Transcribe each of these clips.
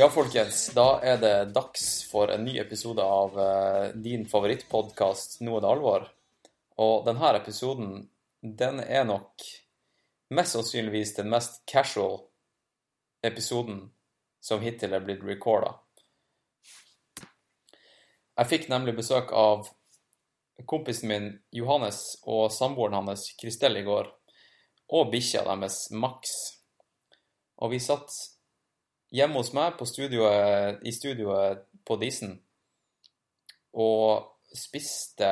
Ja, folkens. Da er det dags for en ny episode av uh, din favorittpodkast 'Nå er det alvor'. Og denne episoden, den er nok mest sannsynligvis den mest casual episoden som hittil er blitt recorda. Jeg fikk nemlig besøk av kompisen min Johannes og samboeren hans Kristel i går, og bikkja deres Max. Og vi satt hjemme hos meg studioet, i studioet på Disen og spiste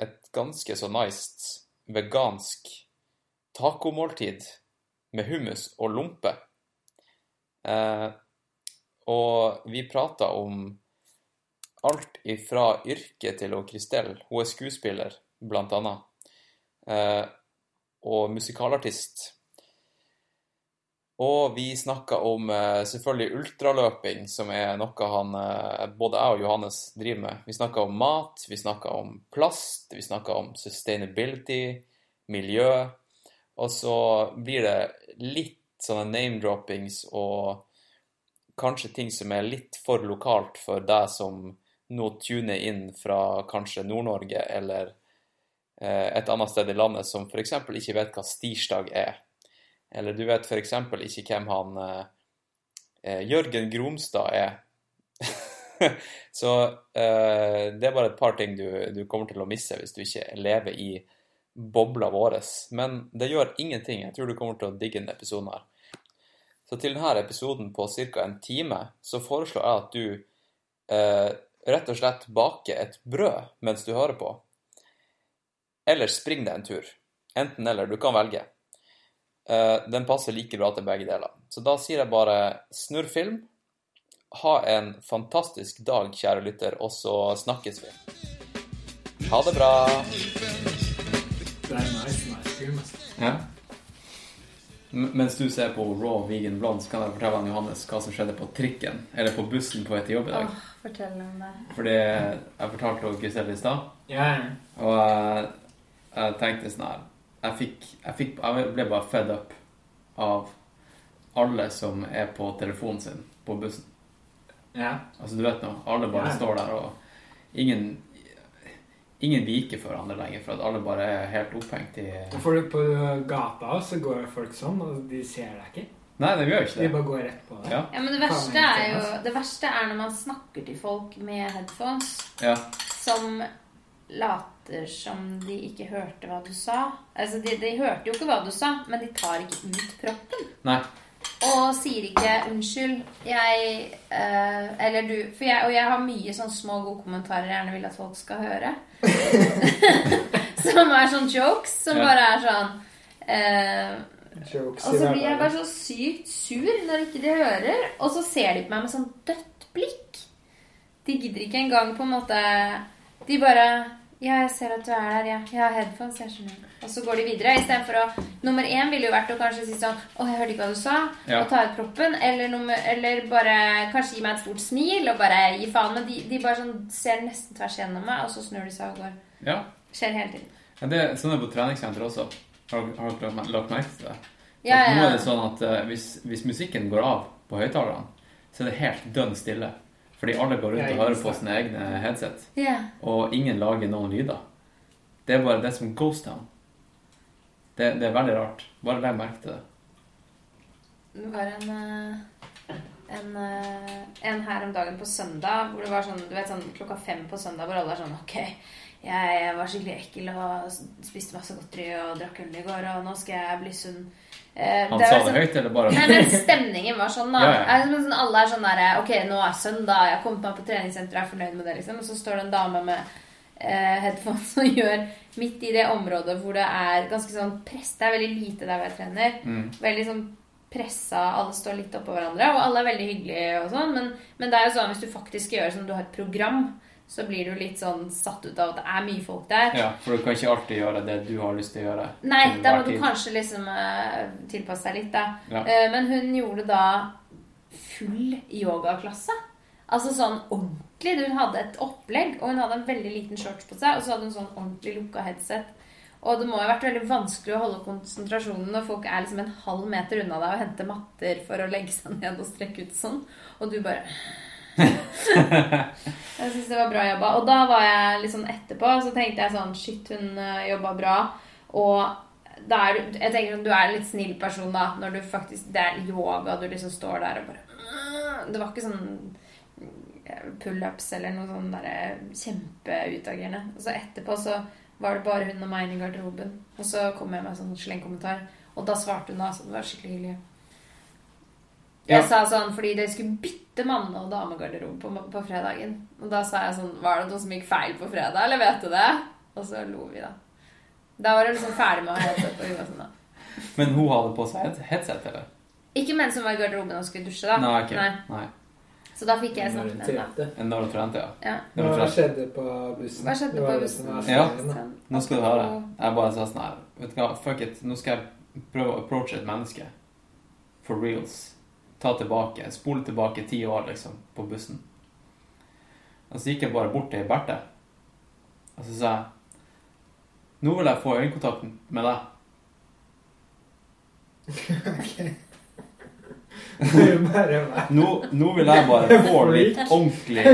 et ganske så nice vegansk tacomåltid med hummus og lompe. Eh, og vi prata om alt ifra yrket til Kristel. Hun er skuespiller, blant annet. Eh, og musikalartist. Og vi snakka om eh, selvfølgelig ultraløping, som er noe han eh, både jeg og Johannes driver med. Vi snakka om mat, vi snakka om plast, vi snakka om sustainability, miljø. Og så blir det litt sånne name-droppings og kanskje ting som er litt for lokalt for deg som nå tuner inn fra kanskje Nord-Norge eller eh, et annet sted i landet som f.eks. ikke vet hva stirsdag er. Eller du vet f.eks. ikke hvem han eh, Jørgen Gromstad er. Så eh, det er bare et par ting du, du, kommer til å misse hvis du ikke lever i bobla vår. Men det gjør ingenting. Jeg tror du kommer til å digge denne episoden her. Så til denne episoden på ca. en time så foreslår jeg at du eh, rett og slett baker et brød mens du hører på. Eller spring deg en tur. Enten eller. Du kan velge. Eh, den passer like bra til begge deler. Så da sier jeg bare snurr film. Ha en fantastisk dag, kjære lytter, og så snakkes vi. Ha det bra. Det er nice, nice film. Ja. Mens du ser på Raw Vegan Blonde, så kan jeg fortelle han Johannes hva som skjedde på trikken, eller på bussen på vei til jobb i dag. Åh, fortell om det. Fordi jeg fortalte Giselle i stad, Ja, ja. og jeg, jeg tenkte sånn her jeg, fikk, jeg, fikk, jeg ble bare fed up av alle som er på telefonen sin på bussen. ja. Altså, du vet nå, alle bare Ja. står der, og ingen Ingen viker for hverandre lenger, for at alle bare er helt opphengt i For på gata så går folk sånn, og de ser deg ikke. Nei, de gjør ikke De bare går rett på deg. Ja, Ja, men det verste er jo Det verste er når man snakker til folk med headphones ja. som later som de ikke hørte hva du sa. Altså, de, de hørte jo ikke hva du sa, men de tar ikke ut proppen. Nei. Og sier ikke 'unnskyld, jeg eh, Eller du For jeg, og jeg har mye sånn små, gode kommentarer jeg gjerne vil at folk skal høre. som er sånn jokes, som Ja. bare er sånn eh, Jokes Og så blir jeg bare så sykt sur når ikke de hører. Og så ser de på meg med sånn dødt blikk. De gidder ikke engang på en måte De bare Ja, jeg ser at du er der. Ja, jeg har headphones. Jeg skjønner. Og så går de videre. Istedenfor å Nummer én ville jo vært å kanskje si sånn Å, jeg hørte ikke hva du sa. Ja. Og ta ut proppen. Eller, nummer, eller bare kanskje gi meg et stort smil og bare gi faen. Men de, de bare sånn ser nesten tvers gjennom meg, og så snur de seg og går. ja. Skjer hele tiden. Ja, det er sånn er på treningssenter også. Har dere- lagt merke til det? Ja, ja. nå er det sånn at uh, hvis, hvis musikken går av på høyttalerne, så er det helt dønn stille. Fordi alle går rundt og hører på sine egne headset. Yeah. Og ingen lager noen lyder. Det er bare det som ghost town. Det, det er veldig rart. Bare legg merke til det. Det var en, eh, en, eh, en her om dagen på søndag hvor det var sånn, du vet sånn klokka fem på søndag hvor alle er sånn Ok, jeg var skikkelig ekkel og spiste masse godteri og drakk øl i går, og nå skal jeg bli sunn. Eh, Han det sa det sånn- høyt, eller bare Nei, men stemningen var sånn, da. Ja, ja. Sånn, alle er sånn derre Ok, nå er søndag, jeg har kommet meg på treningssenteret, jeg er fornøyd med det, liksom. Og så står det en dame med eh, headphones og gjør midt i det området hvor det er ganske sånn press. Det er veldig lite der hvor jeg trener. Mm. Veldig sånn pressa, alle står litt oppå hverandre, og alle er veldig hyggelige og sånn. Men, men det er jo sånn hvis du faktisk gjør som du har et program, så blir du litt sånn satt ut av at det er mye folk der. Ja, for du kan ikke alltid gjøre det du har lyst til å gjøre. Nei, da må du kanskje liksom uh, tilpasse deg litt, da. Ja. Uh, men hun gjorde da full yogaklasse. Altså sånn ordentlig. Hun hadde et opplegg, og hun hadde en veldig liten shorts på seg, og så hadde hun sånn ordentlig lukka headset. Og det må jo ha vært veldig vanskelig å holde konsentrasjonen når folk er liksom en halv meter unna deg og henter matter for å legge seg ned og strekke ut sånn, og du bare Jeg syns det var bra jobba. Og da var jeg litt sånn etterpå, så tenkte jeg sånn Shit, hun øh, jobba bra. Og da er du Jeg tenker sånn, du er en litt snill person da, når du faktisk Det er yoga, du liksom står der og bare Det var ikke sånn øh, pullups eller noe sånn derre kjempeutagerende. Og så etterpå så var det bare hun og meg inne i garderoben. Og så kom jeg med en sånn slengkommentar, og da svarte hun da, så det var skikkelig hyggelig. Jeg Ja. sa sånn fordi dere skulle bytte mann- og damegarderobe på, på fredagen. Og da sa jeg sånn Var det noe som gikk feil på fredag, eller vet du det? Og så lo vi, da. Da var hun liksom ferdig med å ha headset på huet. Sånn, da. Men hun hadde på seg et headset, eller? Ikke mens hun var i garderoben og skulle dusje, da. Nei, okay. Nei. Nei. Så da fikk jeg snakket med henne. trente. Når du trente, ja. Ja. Hva skjedde på bussen? Hva skjedde Det på bussen? Ja. Nå skal du høre. Jeg bare sa sånn her Vet du hva, fuck it. Nå skal jeg prøve å approache et menneske. For reals. Ta tilbake. Spole tilbake ti år, liksom, på bussen. Og så gikk jeg bare bort til Berthe. Og så sa jeg Nå vil jeg få øyekontakt med deg. Det. Nå, nå vil jeg bare få litt ordentlig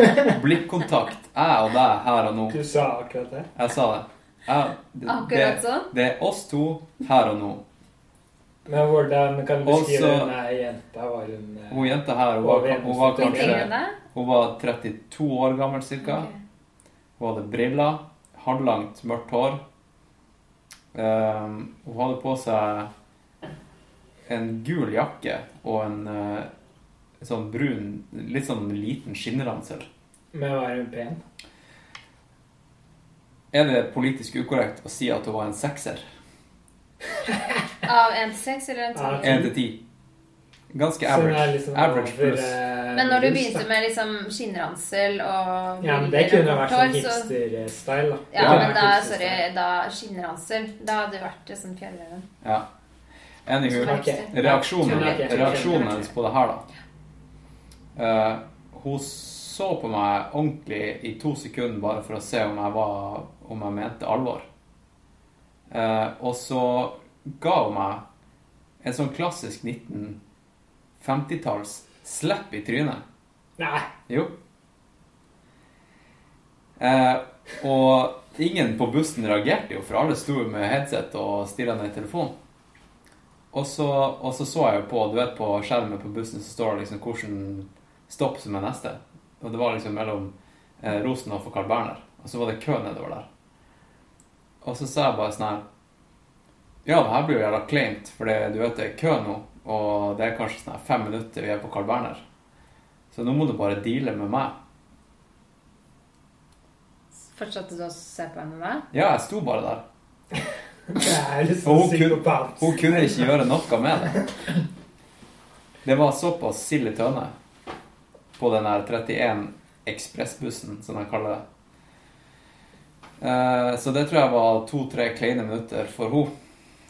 blikkontakt. Jeg og deg her og nå. Du sa akkurat det. Jeg sa det. Jeg, det, Akkurat det, sånn. det er oss to her og nå. Men hvordan kan du beskrive Også- denne jenta? Var hun eh, Hun jenta her, hun var, hun var kanskje hun var 32 år gammel cirka. Okay. Hun hadde briller, halvlangt, mørkt hår. Um, hun hadde på seg en gul jakke og en uh, sånn brun, litt sånn liten skinnransel. Men var hun pen? Er det politisk ukorrekt å si at hun var en sekser? Av 1 til 6 eller 1 til 10? 1 til ti. Ganske Så hun er average. liksom Average pluss. eh, Men når du begynte med liksom skinnransel og Ja, men det kunne vært sånn hipster-style, da. Ja, Ja, men da, sorry, da skinnransel. Da hadde det vært sånn fjellreven. Ja. Anywho, Ok. reaksjonen, reaksjonen hennes på det her, da. uh, hun så på meg ordentlig i to sekunder bare for å se om jeg, var, om jeg mente alvor. Uh, og så ga meg en sånn klassisk 1950-talls slepp i trynet. Nei. Jo. Eh, og ingen på bussen reagerte jo, for alle sto med headset og stirra ned i telefonen. Og så, og så så jeg jo på, du vet på skjermen på bussen så står det liksom hvilken stopp som er neste. Og det var liksom mellom eh, Rosenhoff og Carl Berner. Og så var det kø nedover der. Og så sa jeg bare sånn her Ja, det her blir jo jævla kleint, for du vet det er kø nå. Og det er kanskje sånn fem minutter vi er på Carl Berner. Så nå må du bare deale med meg. Fortsatte du å se på henne da? Ja, jeg sto bare der. Er Og hun kunne- Hun kunne ikke gjøre noe med det. Det var såpass sild i tønne på den der 31 ekspressbussen, som de kaller det. Eh, Så det tror jeg var to-tre kleine minutter for henne.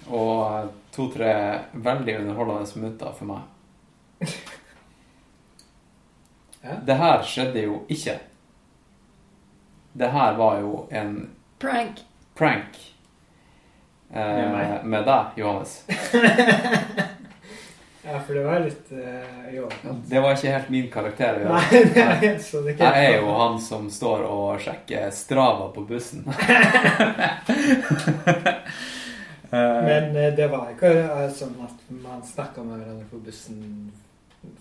Og to-tre veldig underholdende minutter for meg. Ja. Det her skjedde jo ikke. Det her var jo en Prank. prank eh, Med deg, Johannes. Ja, for det var litt uh, i overkant. Det var ikke helt min karakter. å gjøre. Nei, nei, så det ikke Jeg er jo han som står og sjekker Strava på bussen. Men eh, det var ikke eh, sånn at man snakka med hverandre på bussen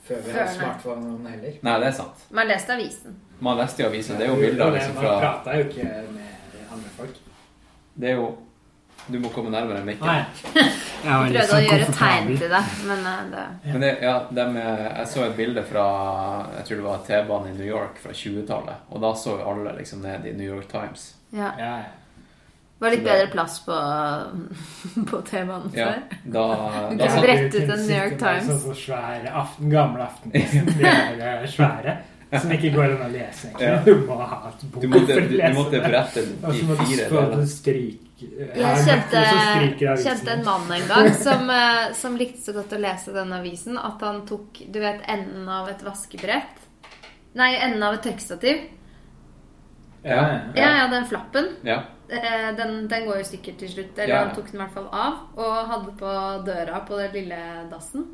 før vi hadde smartphone heller. Nei, det er sant. Man leste avisen. Man leste jo avisen. Det er jo bilder liksom fra Man prata jo ikke med andre folk. Det er jo Du må komme nærmere mikken. Nei. Jeg prøvde å sånn gjøre tegn til deg, men eh, det Men det, ja, det med, jeg så et bilde fra Jeg tror det var T-banen i New York fra 20-tallet. Og da så alle liksom ned i New York Times. ja. Ja, ja. Var litt det- bedre plass på, på T-banen Ja, før. da, Du da kunne satt, brett ut en New York Times. Sånn så svære aften, gamle aftenposten. De svære. Som ikke går an å lese. Ja. Du må ha et bok du, måtte, for å du, du lese måtte det. brette Og den så i må du deler. Jeg kjente, kjente en mann en gang som, eh, som likte så godt å lese denne avisen at han tok du vet, enden av et vaskebrett Nei, enden av et tørkestativ. Ja, ja. Ja, ja, den flappen. Ja. Eh, den, den går jo sikkert til slutt. Eller Ja. han tok den i hvert fall av og hadde på døra på den lille dassen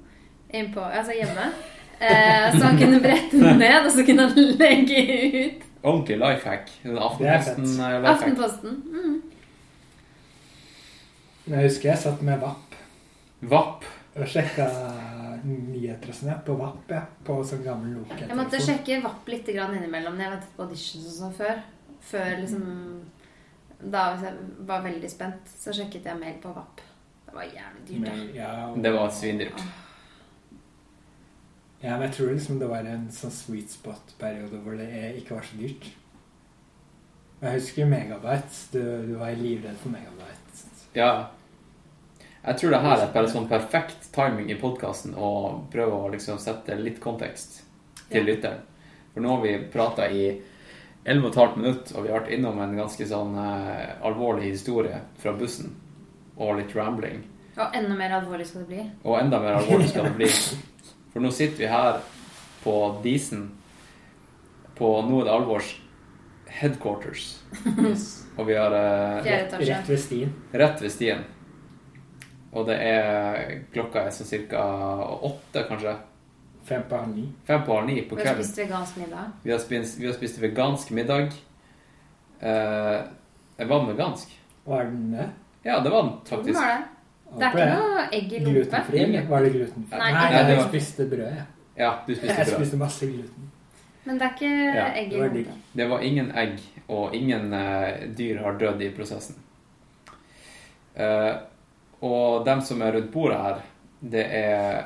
innpå, altså hjemme. Eh, så han kunne brette den ned, og så kunne han legge ut Ordentlig life hack. Aftenposten eh, life hack. Aftenposten. Mm. Jeg husker jeg satt med VAP VAP? og sjekka nyheter og sånn på VAP, ja. På sånn gammel Jeg måtte sjekke VAP litt innimellom når jeg ventet på auditions og sånn før. Før liksom Da hvis jeg var veldig spent, så sjekket jeg mail på VAP. Det var jævlig dyrt, det. Men, ja, og- Det var svindyrt. Ja, men jeg tror liksom det var en sånn sweet spot-periode hvor det ikke var så dyrt. Jeg husker Megabyte. Du, du var livredd for Megabyte. Ja. Jeg tror det her er bare sånn perfekt timing i podkasten å prøve å liksom sette litt kontekst til Ja. lytteren. For nå har vi prata i 11 15 minutter, og vi har vært innom en ganske sånn eh, alvorlig historie fra bussen. Og litt rambling. Og enda mer alvorlig skal det bli. Og enda mer alvorlig skal det bli. For nå sitter vi her på Disen, på Noe det alvors headquarters. Og vi har eh, rett. Rett ved stien. rett ved stien. Og det er klokka er sånn cirka åtte, kanskje. Fem på halv ni. Fem på halv ni på Vi har kvelden. spist vegansk middag. Vi har spist, vi har spist vegansk middag. Jeg var den vegansk? Var den det? Ja, det var den faktisk. var det? Det er ikke noe egg i lompe. Var det glutenfri? Nei, Nei, jeg var- spiste brød, jeg. Ja, du spiste Jeg brød. spiste masse gluten. Men det er ikke Ja, egg i det lompe. Det var ingen egg, og ingen uh, dyr har dødd i prosessen. Uh, og dem som er rundt bordet her, det er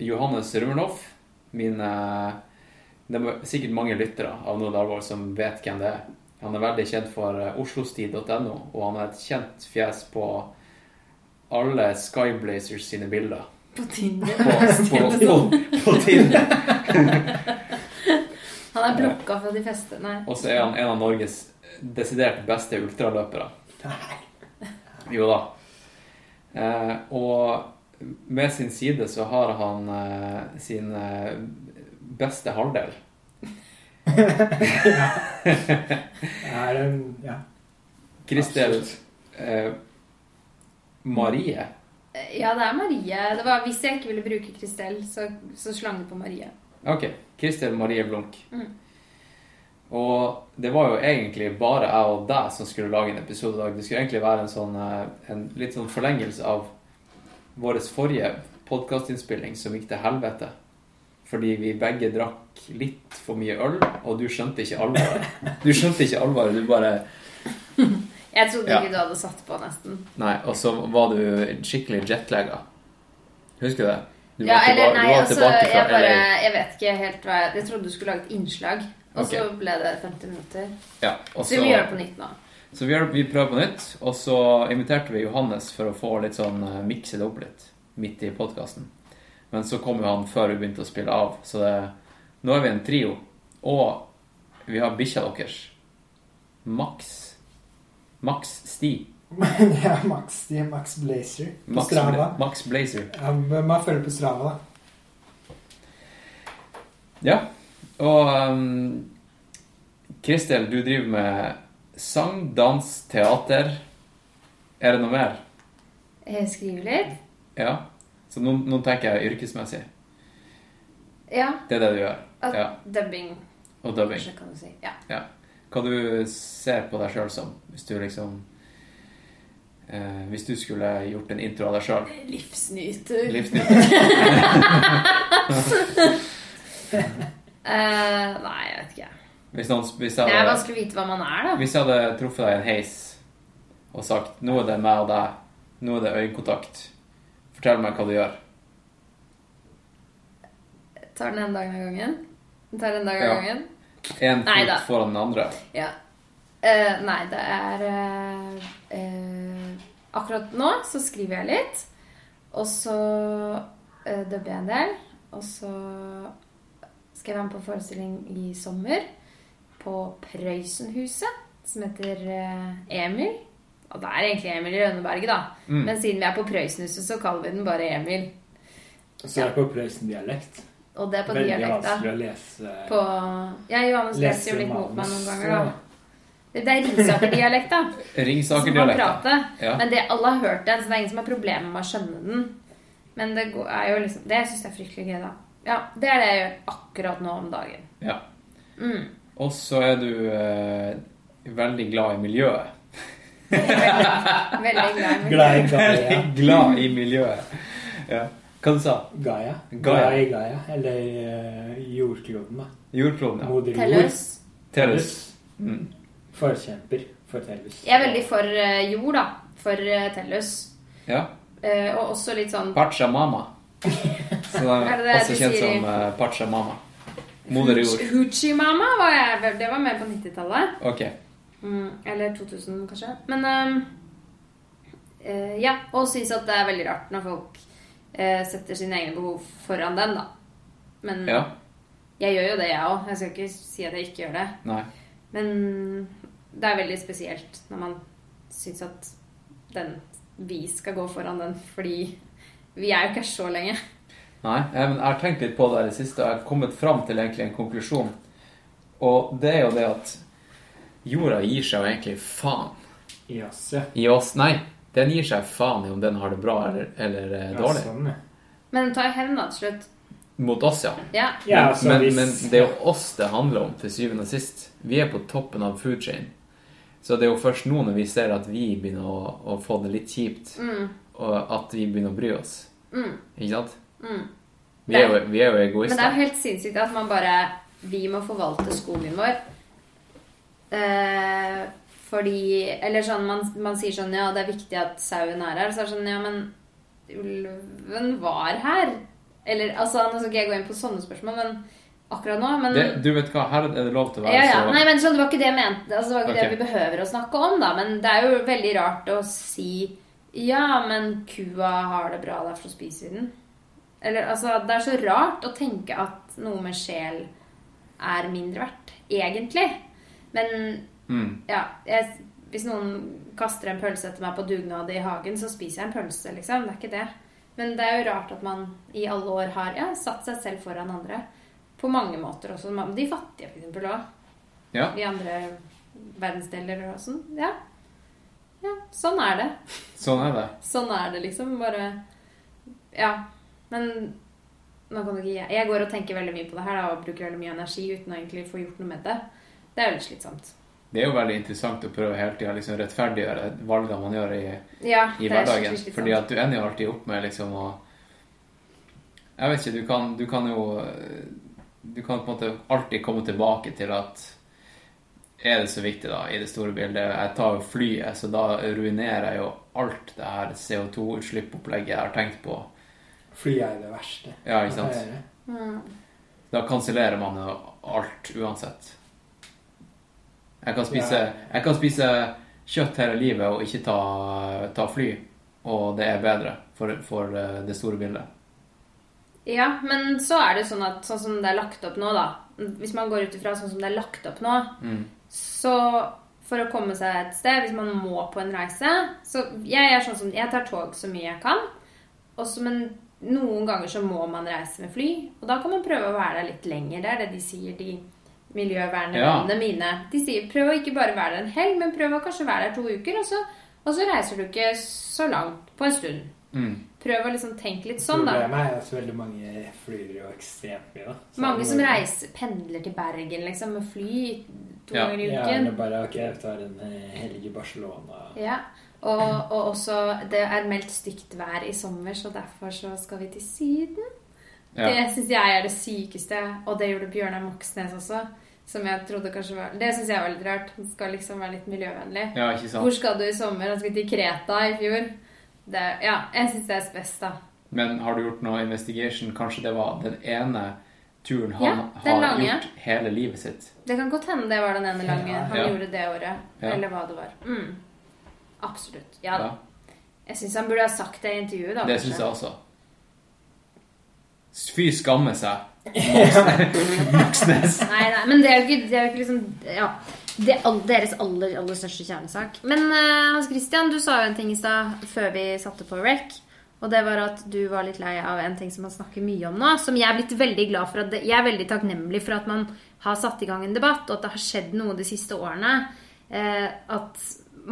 Johannes Rumernoff, min Det er sikkert mange lyttere av Noe Alvor som vet hvem det er. Han er veldig kjent for eh, oslostid.no, og han er et kjent fjes på alle Skyblazers sine bilder. På Tinder. På, på, på, på Tinder. Han er blokka fra de fleste. Nei. Og så er han en av Norges desidert beste ultraløpere. Jo da. Eh, og med sin side så har han eh, sin eh, beste halvdel. Jeg er en Ja. Kristel eh, Marie. Ja, det er Marie. Det var, hvis jeg ikke ville bruke Kristel, så, så slang det på Marie. Ok. Kristel Marie Blunk. Mm. Og det var jo egentlig bare jeg og deg som skulle lage en episode i dag. Det skulle egentlig være en sånn eh, en litt sånn forlengelse av vår forrige podkastinnspilling som gikk til helvete. Fordi vi begge drakk litt for mye øl, og du skjønte ikke alvoret. Du skjønte ikke alvoret, du bare Jeg trodde Ja. ikke du hadde satt på, nesten. Nei, og så var du skikkelig jetlagga. Husker du det? Du ja, eller tilba- nei, du var altså, tilbake fra jeg bare. Jeg vet ikke helt hva jeg Jeg trodde du skulle lage et innslag, og så ble det 50 minutter. Ja, og Så vi gjør det på nytt nå. Så vi, vi prøver på nytt, og så inviterte vi Johannes for å få litt sånn uh, mikse det opp litt midt i podkasten. Men så kom jo han før vi begynte å spille av, så det, nå er vi en trio. Og vi har bikkja deres. Max. Max Sti. ja, Max, er Max Blazer på Max, Strava. Bla- Max Blazer. Ja, men man følger på Strava, da. Ja. Og um, Kristel, du driver med sang, dans, teater. Er det noe mer? Skrive skriver litt. Ja. Så nå, nå tenker jeg yrkesmessig. Ja. Det er det du gjør. At Ja. Dubbing, Og dubbing. kanskje, kan du si. Ja. Ja. Hva du ser på deg sjøl som, hvis du liksom eh, Hvis du skulle gjort en intro av deg sjøl? Livsnyter. Eh, nei, jeg vet ikke. Hvis, noen, hvis, jeg Det er vanskelig å vite hva man er, da. hvis jeg hadde truffet deg i en heis og sagt nå er det meg og deg, nå er det øyekontakt, fortell meg hva du gjør. Tar den en dag av gangen. Tar en dag av Ja. gangen. Én da. fot foran den andre. Ja. Uh, nei, det er uh, uh, Akkurat nå så skriver jeg litt. Og så uh, dubber jeg en del. Og så skal jeg være med på forestilling i sommer på Prøysenhuset, som heter eh, Emil. Og det er egentlig Emil i Rønneberget, da. Mm. Men siden vi er på Prøysenhuset, så kaller vi den bare Emil. Så er det på Prøysen-dialekt. Og det er på Veldig dialekt, da. vanskelig å lese. På Ja, Johannes leser jo litt mot meg noen ganger, da. Det er Ringsaker-dialekt, da. Som man prater. Ja. Men det, alle har hørt den, så det er ingen som har problemer med å skjønne den. Men det er jo liksom Det syns jeg er fryktelig gøy, da. Ja, det er det jeg gjør akkurat nå om dagen. ja. Mm. Og så er du eh, veldig glad i miljøet. Veldig glad i Glad i Gaia. glad i miljøet. Ja. Hva du sa Gaia. Gaia. Gaia, i Gaia. Eller uh, jordkloden, da. Jordkloden, ja. Moder jord. Tellus. Tellus. Mm. Forkjemper for Tellus. Jeg er veldig for uh, jord, da. For uh, Tellus. Ja. Eh, og også litt sånn Pachamama. Så det Er er det det også kjent sier som uh, Pachamama. Moder jord. Hoochie-mama var jeg Det var mer på 90-tallet. Okay. Mm, eller 2000, kanskje. Men um, uh, Ja. Og syns at det er veldig rart når folk uh, setter sine egne behov foran den, da. Men Ja. jeg gjør jo det, jeg òg. Jeg skal ikke si at jeg ikke gjør det. Nei. Men det er veldig spesielt når man syns at den vi skal gå foran den, fordi vi er jo ikke så lenge. Nei, jeg, men jeg har tenkt litt på det i det siste, og jeg har kommet fram til egentlig en konklusjon. Og det er jo det at jorda gir seg jo egentlig faen I oss, ja. i oss. Nei, den gir seg faen i om den har det bra eller, eller eh, Ja, dårlig. sånn, ja. Men den tar hevna til slutt. Mot oss, ja. Ja. Ja, men, altså, men, hvis- men det er jo oss det handler om til syvende og sist. Vi er på toppen av food chain. Så det er jo først nå når vi ser at vi begynner å, å få det litt kjipt, Mm, og at vi begynner å bry oss. mm, Ikke sant? Mm. Vi er jo, vi er jo Men det er jo helt sinnssykt at man bare Vi må forvalte skogen vår. Eh, fordi Eller sånn man, man sier sånn Ja, det er viktig at sauen er her. Så er det sånn Ja, men ulven var her. Eller altså Nå skal ikke jeg gå inn på sånne spørsmål, men akkurat nå Men Det, du vet hva, her er det lov til å være ja, ja. så Nei, men sånn, Det var ikke det jeg mente. Altså, det var ikke okay. det vi behøver å snakke om, da. Men det er jo veldig rart å si Ja, men kua har det bra, derfor spiser vi den. Eller altså Det er så rart å tenke at noe med sjel er mindre verdt, egentlig. Men mm. ja jeg, Hvis noen kaster en pølse etter meg på dugnad i hagen, så spiser jeg en pølse, liksom. Det er ikke det. Men det er jo rart at man i alle år har ja, satt seg selv foran andre. På mange måter også. De fattige, for eksempel, òg. Ja. I andre verdensdeler og sånn. Ja. ja. Sånn er det. Sånn er det. Sånn er det, liksom. Bare Ja. Men ikke jeg, går og tenker veldig mye på det her da, og bruker veldig mye energi uten å egentlig få gjort noe med det. Det er jo litt slitsomt. Det er jo veldig interessant å prøve hele tida liksom, rettferdiggjøre valgene man gjør i, Ja, i er hverdagen. Fordi at du ender jo alltid opp med liksom å Jeg vet ikke, du kan, du kan jo Du kan på en måte alltid komme tilbake til at Er det så viktig, da, i det store bildet? Jeg tar jo flyet, så da ruinerer jeg jo alt det her CO2-utslipp-opplegget jeg har tenkt på. Fly er det verste. Ja, ikke sant? Mm. Da kansellerer man jo alt uansett. Jeg kan spise, Ja. jeg kan spise kjøtt hele livet og ikke ta, ta fly, og det er bedre for, for eh, det store bildet. Ja, men så er det sånn at sånn som det er lagt opp nå, da Hvis man går ut ifra sånn som det er lagt opp nå, Mm. så for å komme seg et sted, hvis man må på en reise Så jeg er sånn som Jeg tar tog så mye jeg kan. Også, men noen ganger så må man reise med fly. Og da kan man prøve å være der litt lenger. Det er det de sier, de miljøvernerne Ja. mine. De sier prøv å ikke bare være der en helg, men prøv å kanskje være der to uker. Og så, og så reiser du ikke så langt på en stund. Mm. Prøv å liksom tenke litt sånn, da. Problemet er at veldig mange flyr jo ekstremt mye. da. Så Mange som reiser, pendler til Bergen liksom, med fly to Ja. ganger i Ja, eller bare ok, jeg tar en eh, helg i Barcelona. Ja. Og, og også det er meldt stygt vær i sommer, så derfor så skal vi til Syden. Ja. Det syns jeg er det sykeste, og det gjorde Bjørnar Moxnes også. Som jeg trodde kanskje var Det syns jeg var litt rart. Han skal liksom være litt miljøvennlig. ja, ikke Hvor skal du i sommer? Han skulle til Kreta i fjor. Det, ja, jeg syns det er best, da. Men har du gjort noe investigation? Kanskje det var den ene turen han Ja, har lange. gjort hele livet sitt? Det kan godt hende det var den ene lange han Ja. gjorde det året. Eller hva det var. Mm. Absolutt. Ja, Ja, Jeg syns han burde ha sagt det i intervjuet, da. det syns jeg også. Fy skamme seg. Moxnes. Nei, nei, men det er jo ikke, det er jo ikke liksom Ja. Det er deres aller, aller største kjernesak. Men uh, Hans Christian, du sa jo en ting i stad før vi satte på rec. Og det var at du var litt lei av en ting som man snakker mye om nå. Som jeg er blitt veldig glad for. At det, jeg er veldig takknemlig for at man har satt i gang en debatt, og at det har skjedd noe de siste årene. Uh, at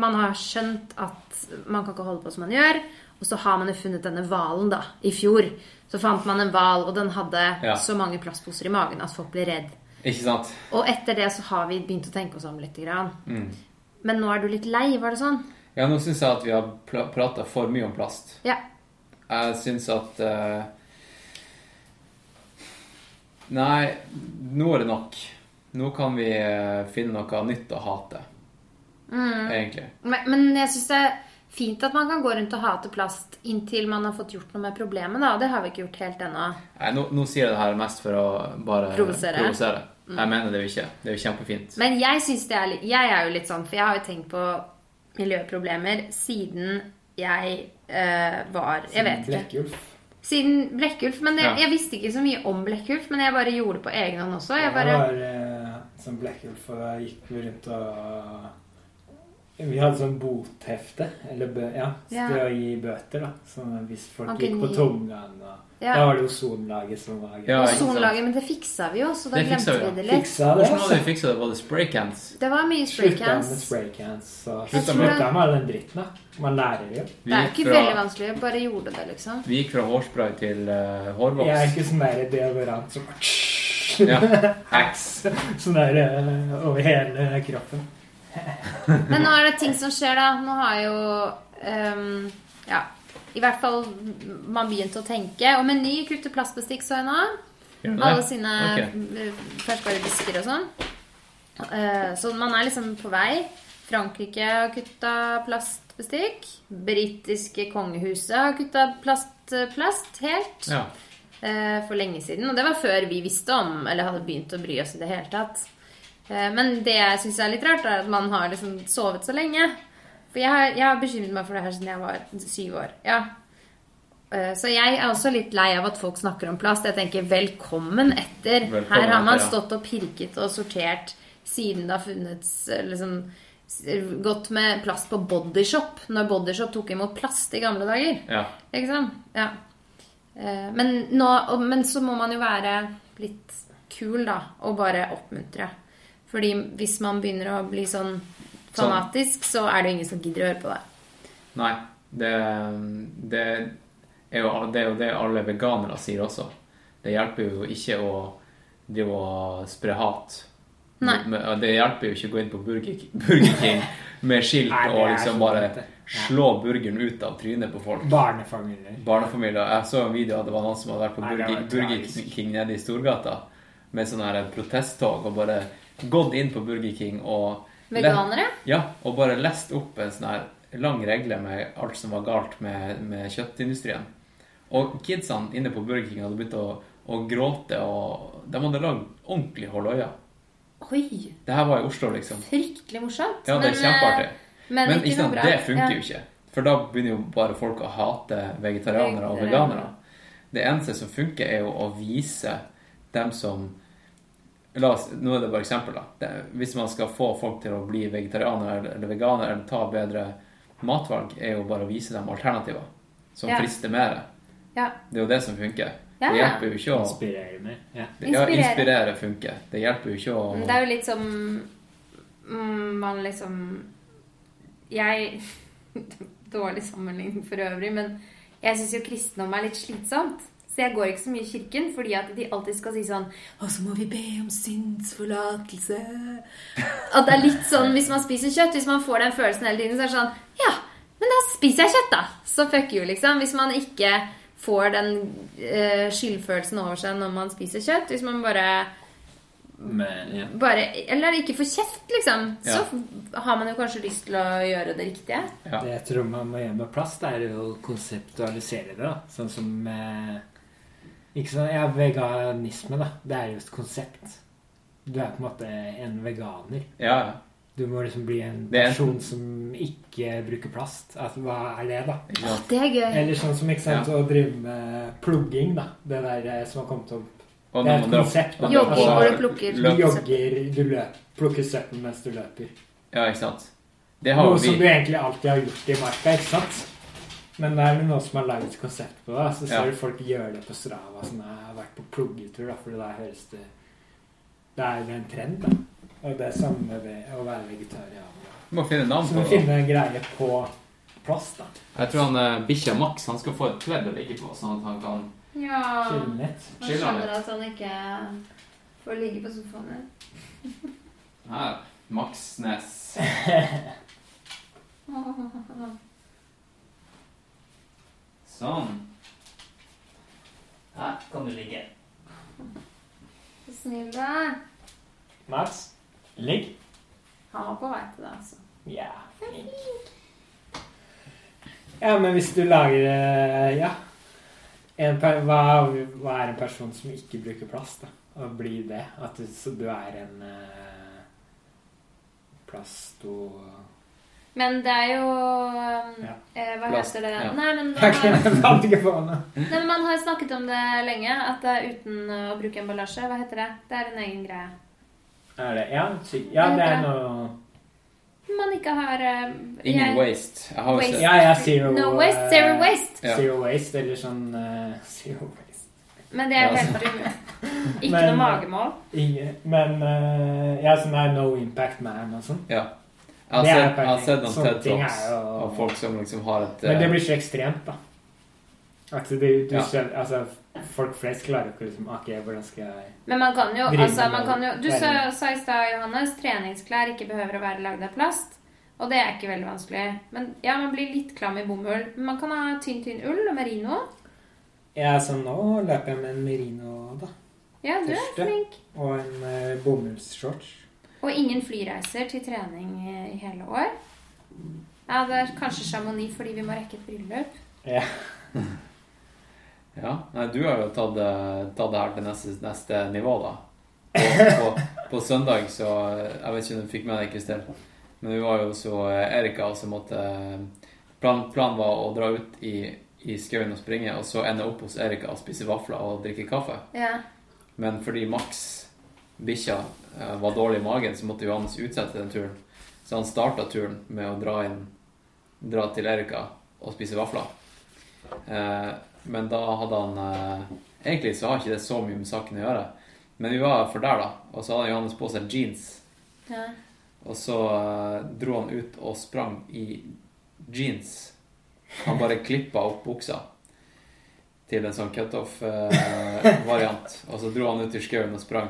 man har skjønt at man kan ikke holde på som man gjør. Og så har man jo funnet denne hvalen, da. I fjor så fant man en hval, og den hadde Ja. så mange plastposer i magen at folk ble redd. Ikke sant? Og etter det så har vi begynt å tenke oss om litt. Grann. Mm. Men nå er du litt lei, var det sånn? Ja, nå syns jeg at vi har prata for mye om plast. Ja. Jeg syns at uh... Nei, nå er det nok. Nå kan vi eh, finne noe nytt å hate. Egentlig. Men, men jeg syns det er fint at man kan gå rundt og hate plast inntil man har fått gjort noe med problemet, da. Det har vi ikke gjort helt ennå. Nei, nå, nå sier jeg det her mest for å bare Provosere. provosere. Jeg mener det jo ikke. Det er jo kjempefint. Men jeg synes det er litt Jeg er jo litt sånn, for jeg har jo tenkt på miljøproblemer siden jeg øh, var Jeg vet ikke. Blekkulf. Siden Blekkulf. Men jeg, Ja. jeg visste ikke så mye om Blekkulf, men jeg bare gjorde det på egen hånd også. Jeg Jeg var eh, som Blekkulf og gikk rundt og Vi hadde sånn bothefte, eller bø, ja, Ja. å gi bøter, da. Sånn hvis folk gikk på tungene og Ja. Da var det ozonlaget som var Ja. Ozonlaget, men det fiksa vi jo, så da Det glemte vi, vi det litt. Fiksa det, Hvordan hadde vi fiksa det? Var det spraycans? Det var mye Slutta med spraycans. spraycans. med Jeg tror slutta det- med all den dritten, da. Man lærer jo. Det er ikke fra- veldig vanskelig, jeg bare gjorde det, liksom. Vi gikk fra hårspray til uh, hårvoks. Jeg er ikke sånn der deodorant som Ja. Hacks. Sånn der uh, over hele kroppen. Men nå er det ting som skjer, da. Nå har jo um, Ja. I hvert fall man begynte å tenke. Og Meny kutter plastbestikk, så jeg nå. Alle sine okay. ferskvaredisker og sånn. Uh, så man er liksom på vei. Frankrike har kutta plastbestikk. Britiske kongehuset har kutta plast, plast helt. Ja. Uh, for lenge siden. Og det var før vi visste om, eller hadde begynt å bry oss i det hele tatt. Eh, men det jeg syns er litt rart, er at man har liksom sovet så lenge. For jeg har, jeg har bekymret meg for det her siden jeg var syv år. Ja. Eh, Så jeg er også litt lei av at folk snakker om plast. Jeg tenker velkommen etter. Velkommen her har man stått og pirket og sortert siden det har funnets eh, liksom Gått med plast på Bodyshop når Bodyshop tok imot plast i gamle dager. ja. Ikke sant? Ja. Men, nå, men så må man jo være litt kul, da, og bare oppmuntre. Fordi hvis man begynner å bli sånn fanatisk, så er det jo ingen som gidder å høre på deg. Nei. Det, det, er jo, det er jo det alle veganere sier også. Det hjelper jo ikke å drive og spre hat. Nei. Det hjelper jo ikke å gå inn på Burger, Burger King med skilt Nei, og liksom bare det. Ja. slå burgeren ut av trynet på folk. Barnefamilier. Barnefamilier. Jeg så en video av det var noen som hadde vært på Burger, Burger. King nede i Storgata med sånn her protesttog og bare gått inn på Burger King og Veganere? ja, og bare lest opp en sånn her lang regle med alt som var galt med, med kjøttindustrien. Og kidsene inne på Burger King hadde begynt å, å gråte, og de hadde lagd ordentlig halvøya. Oi! Det her var i Oslo, liksom. Fryktelig morsomt. Ja, det er Men, kjempeartig. eh, Men, Men ikke sant, det funker jo ikke. For da begynner jo bare folk å hate vegetarianere og veganere. Det eneste som funker, er jo å vise dem som oss, Nå er det bare eksempel, da. Det, hvis man skal få folk til å bli vegetarianere eller, eller veganere eller ta bedre matvalg, er jo bare å vise dem alternativer som Ja. frister mer. Ja. Det er jo det som funker. Ja, Det hjelper jo ikke å Inspirere mer. Ja. Ja, Inspirere. inspirere funker. Det hjelper jo ikke å Det er jo litt som mm, man liksom Jeg Dårlig sammenligning for øvrig, men jeg syns jo kristendom er litt slitsomt. Så jeg går ikke så mye i kirken fordi at de alltid skal si sånn Og så må vi be om syndsforlatelse. At det er litt sånn hvis man spiser kjøtt, hvis man får den følelsen hele tiden, så er det sånn Ja, men da spiser jeg kjøtt, da. Så fuck you, liksom. Hvis man ikke får den uh, skyldfølelsen over seg når man spiser kjøtt. Hvis man bare Men, ja. bare, eller ikke får kjeft, liksom, Ja. så har man jo kanskje lyst til å gjøre det riktige. Ja. Det jeg tror man må gjøre med plast, er å konseptualisere det. da. Sånn som eh, Ikke sånn, ja, Veganisme, da. Det er jo et konsept. Du er på en måte en veganer. Ja, ja. Du må liksom bli en er- person som ikke bruker plast. Altså, hva er det, da? Ja. Det er gøy. Eller sånn som ikke sant, å drive med plugging, da. Det der eh, som har kommet opp. Og Det er et konsept, da. man Jogging på hvor du plukker Du løp- jogger, du løper, plukker søppel mens du løper. Ja, ikke sant. Det har Noe som du egentlig alltid har gjort i marka, ikke sant? Men det er noen som har laget et konsept på det. Så ser Ja. du folk gjøre det på Strava. Sånn, jeg har vært på pluggetur, da, for da høres det Det er en trend, da. Og det er samme ved å være vegetarianer. Du må finne navn på må Så må finne en greie på plass, da. Jeg tror han eh, bikkja Max han skal få et pledd å ligge på, sånn at han kan Ja. Chille litt. Man skjønner at han ikke får ligge på sofaen din. Her. Max-nes. Sånn. Her kan du ligge. Så snill du er. Mats, ligg. Han var på vei til det, altså. Ja, flink. Ja, men hvis du lager eh, Ja. En per, hva, hva er en person som ikke bruker plast, da? Å bli det? At du, så du er en eh, plasto... Men det er jo Ja. eh, Hva Plast, heter det? ja. Nei, men man har, nei, men man har snakket om det lenge. At det er uten å bruke emballasje. Hva heter det? Det er en egen greie. Er det Ja, ja det er noe Man ikke har uh, Ingen jeg- waste. Jeg har Waste. Ja, ja, zero No waste, zero eh, waste. Zero waste, eller sånn eh, Zero waste. Men det er jo helt umulig. Ikke Men- noe magemål. Ingen, men eh, Ja, sånn er no impact man og sånn. Ja. Jeg har Det sett, jeg har sett noen TED Talks jo- av folk som liksom har et Men det eh, blir så ekstremt, da. Altså, det, du Ja. skjønner, altså, folk flest klarer ikke liksom Ok, hvordan skal jeg Men man kan jo, altså, man kan jo Du sa, sa i stad, Johannes, treningsklær ikke behøver å være lagd av plast. Og det er ikke veldig vanskelig. Men ja, man blir litt klam i bomull. Men man kan ha tynn, tynn ull og merino. Ja, så nå løper jeg med en merino, da. Ja, du er Første. flink. Og en uh, bomullsshorts. Og ingen flyreiser til trening i hele år. Ja, det er kanskje Chamonix fordi vi må rekke et bryllup. Ja. Ja. Nei, du har jo tatt, tatt det her til neste, neste nivå, da. På, på, på søndag så Jeg vet ikke om du fikk med deg, Kristel, men vi var jo så Erika som måtte Planen plan var å dra ut i, i skauen og springe, og så ende opp hos Erika og spise vafler og drikke kaffe. Ja. Men fordi Max, bikkja, var dårlig i magen, så måtte Johannes utsette den turen. Så han starta turen med å dra inn Dra til Erika og spise vafler. Eh, men da hadde han eh, Egentlig så har ikke det så mye med saken å gjøre. Men vi var for der, da. Og så hadde Johannes på seg jeans. ja. Og så eh, dro han ut og sprang i jeans. Han bare klippa opp buksa til en sånn cutoff-variant. og så dro han ut i skauen og sprang.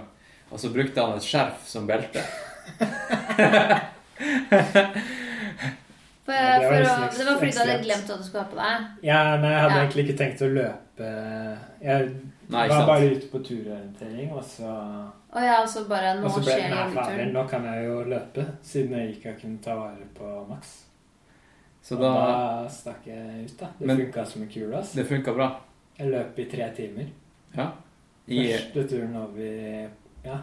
Og så brukte han et skjerf som belte. For, Ja, det var for å, det var fordi du hadde glemt hva du skulle ha på deg. ja, nei, jeg hadde Ja. egentlig ikke tenkt å løpe. Jeg Nei, var sant? bare ute på turorientering, og så Og ja, og så bare Nå så ble skjer joggeturen. nå kan jeg jo løpe, siden jeg ikke har kunnet ta vare på Max. Så Og da da stakk jeg ut, da. Det funka som en kule. ass. Det funka bra. Jeg løp i tre timer. Ja. I, Første turen over Ja.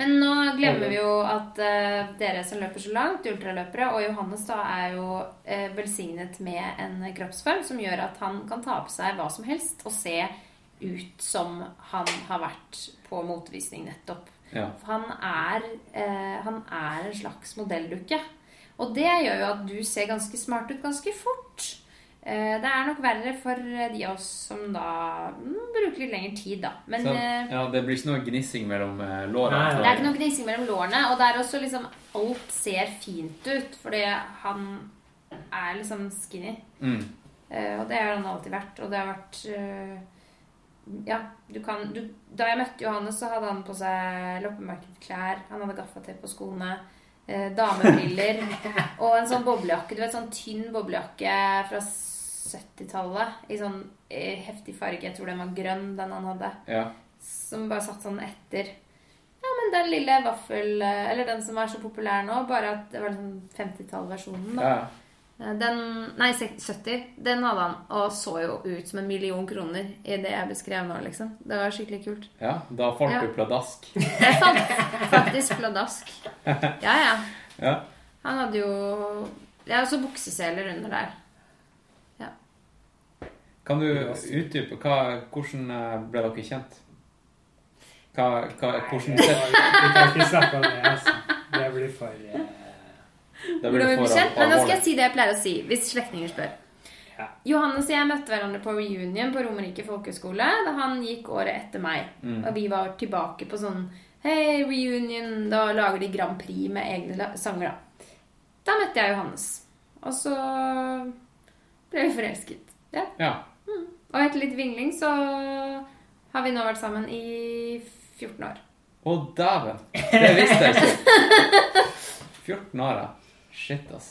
Men nå glemmer vi jo at uh, dere som løper så langt, ultraløpere, og Johannes da er jo uh, velsignet med en kroppsform som gjør at han kan ta på seg hva som helst og se ut som han har vært på motvisning nettopp. ja. Han er, uh, han er en slags modelldukke. Og det gjør jo at du ser ganske smart ut ganske fort. Eh, det er nok verre for de av oss som da mm, bruker litt lengre tid, da. Men Så, eh, ja, det blir ikke noe gnissing mellom eh, lårene. Nei, det er ikke noe gnissing mellom lårene, og det er også liksom Alt ser fint ut, fordi han er liksom skinny. Mm. Eh, og det har han alltid vært. Og det har vært eh, Ja, du kan du, Da jeg møtte Johannes, så hadde han på seg loppemarkedklær. Han hadde gaffateip på skoene. Eh, damebriller. og en sånn boblejakke. Du vet, sånn tynn boblejakke fra 70-tallet. I sånn heftig farge. Jeg tror den var grønn, den han hadde. Ja. Som bare satt sånn etter. Ja, men den lille vaffel eh, Eller den som er så populær nå, bare at det var sånn 50-tallversjonen. da. ja. Eh, Den, nei, 70. Den hadde han, og så jo ut som en million kroner i det jeg beskrev nå, liksom. Det var skikkelig kult. ja. Da falt Ja. du pladask. Jeg fant faktisk pladask. Ja, ja. Ja. Han hadde jo Ja, også bukseseler under der. Kan du utdype hva, hvordan eh, ble dere kjent? Hva, hva, hvordan Vi kan ikke snakke om det, altså. Det blir for uh... det blir for kjent? Men nå skal jeg si det jeg pleier å si, hvis slektninger spør. Ja. Johannes og jeg møtte hverandre på reunion på Romerike folkehøgskole. da han gikk året etter meg. Mm. Og vi var tilbake på sånn Hei, reunion. Da lager de Grand Prix med egne sanger, da. da møtte jeg Johannes. Og så ble vi forelsket. Ja. Ja. Og etter litt vingling så har vi nå vært sammen i 14 år. Å, dæven! Det visste jeg ikke. 14 år, ja. Shit, ass.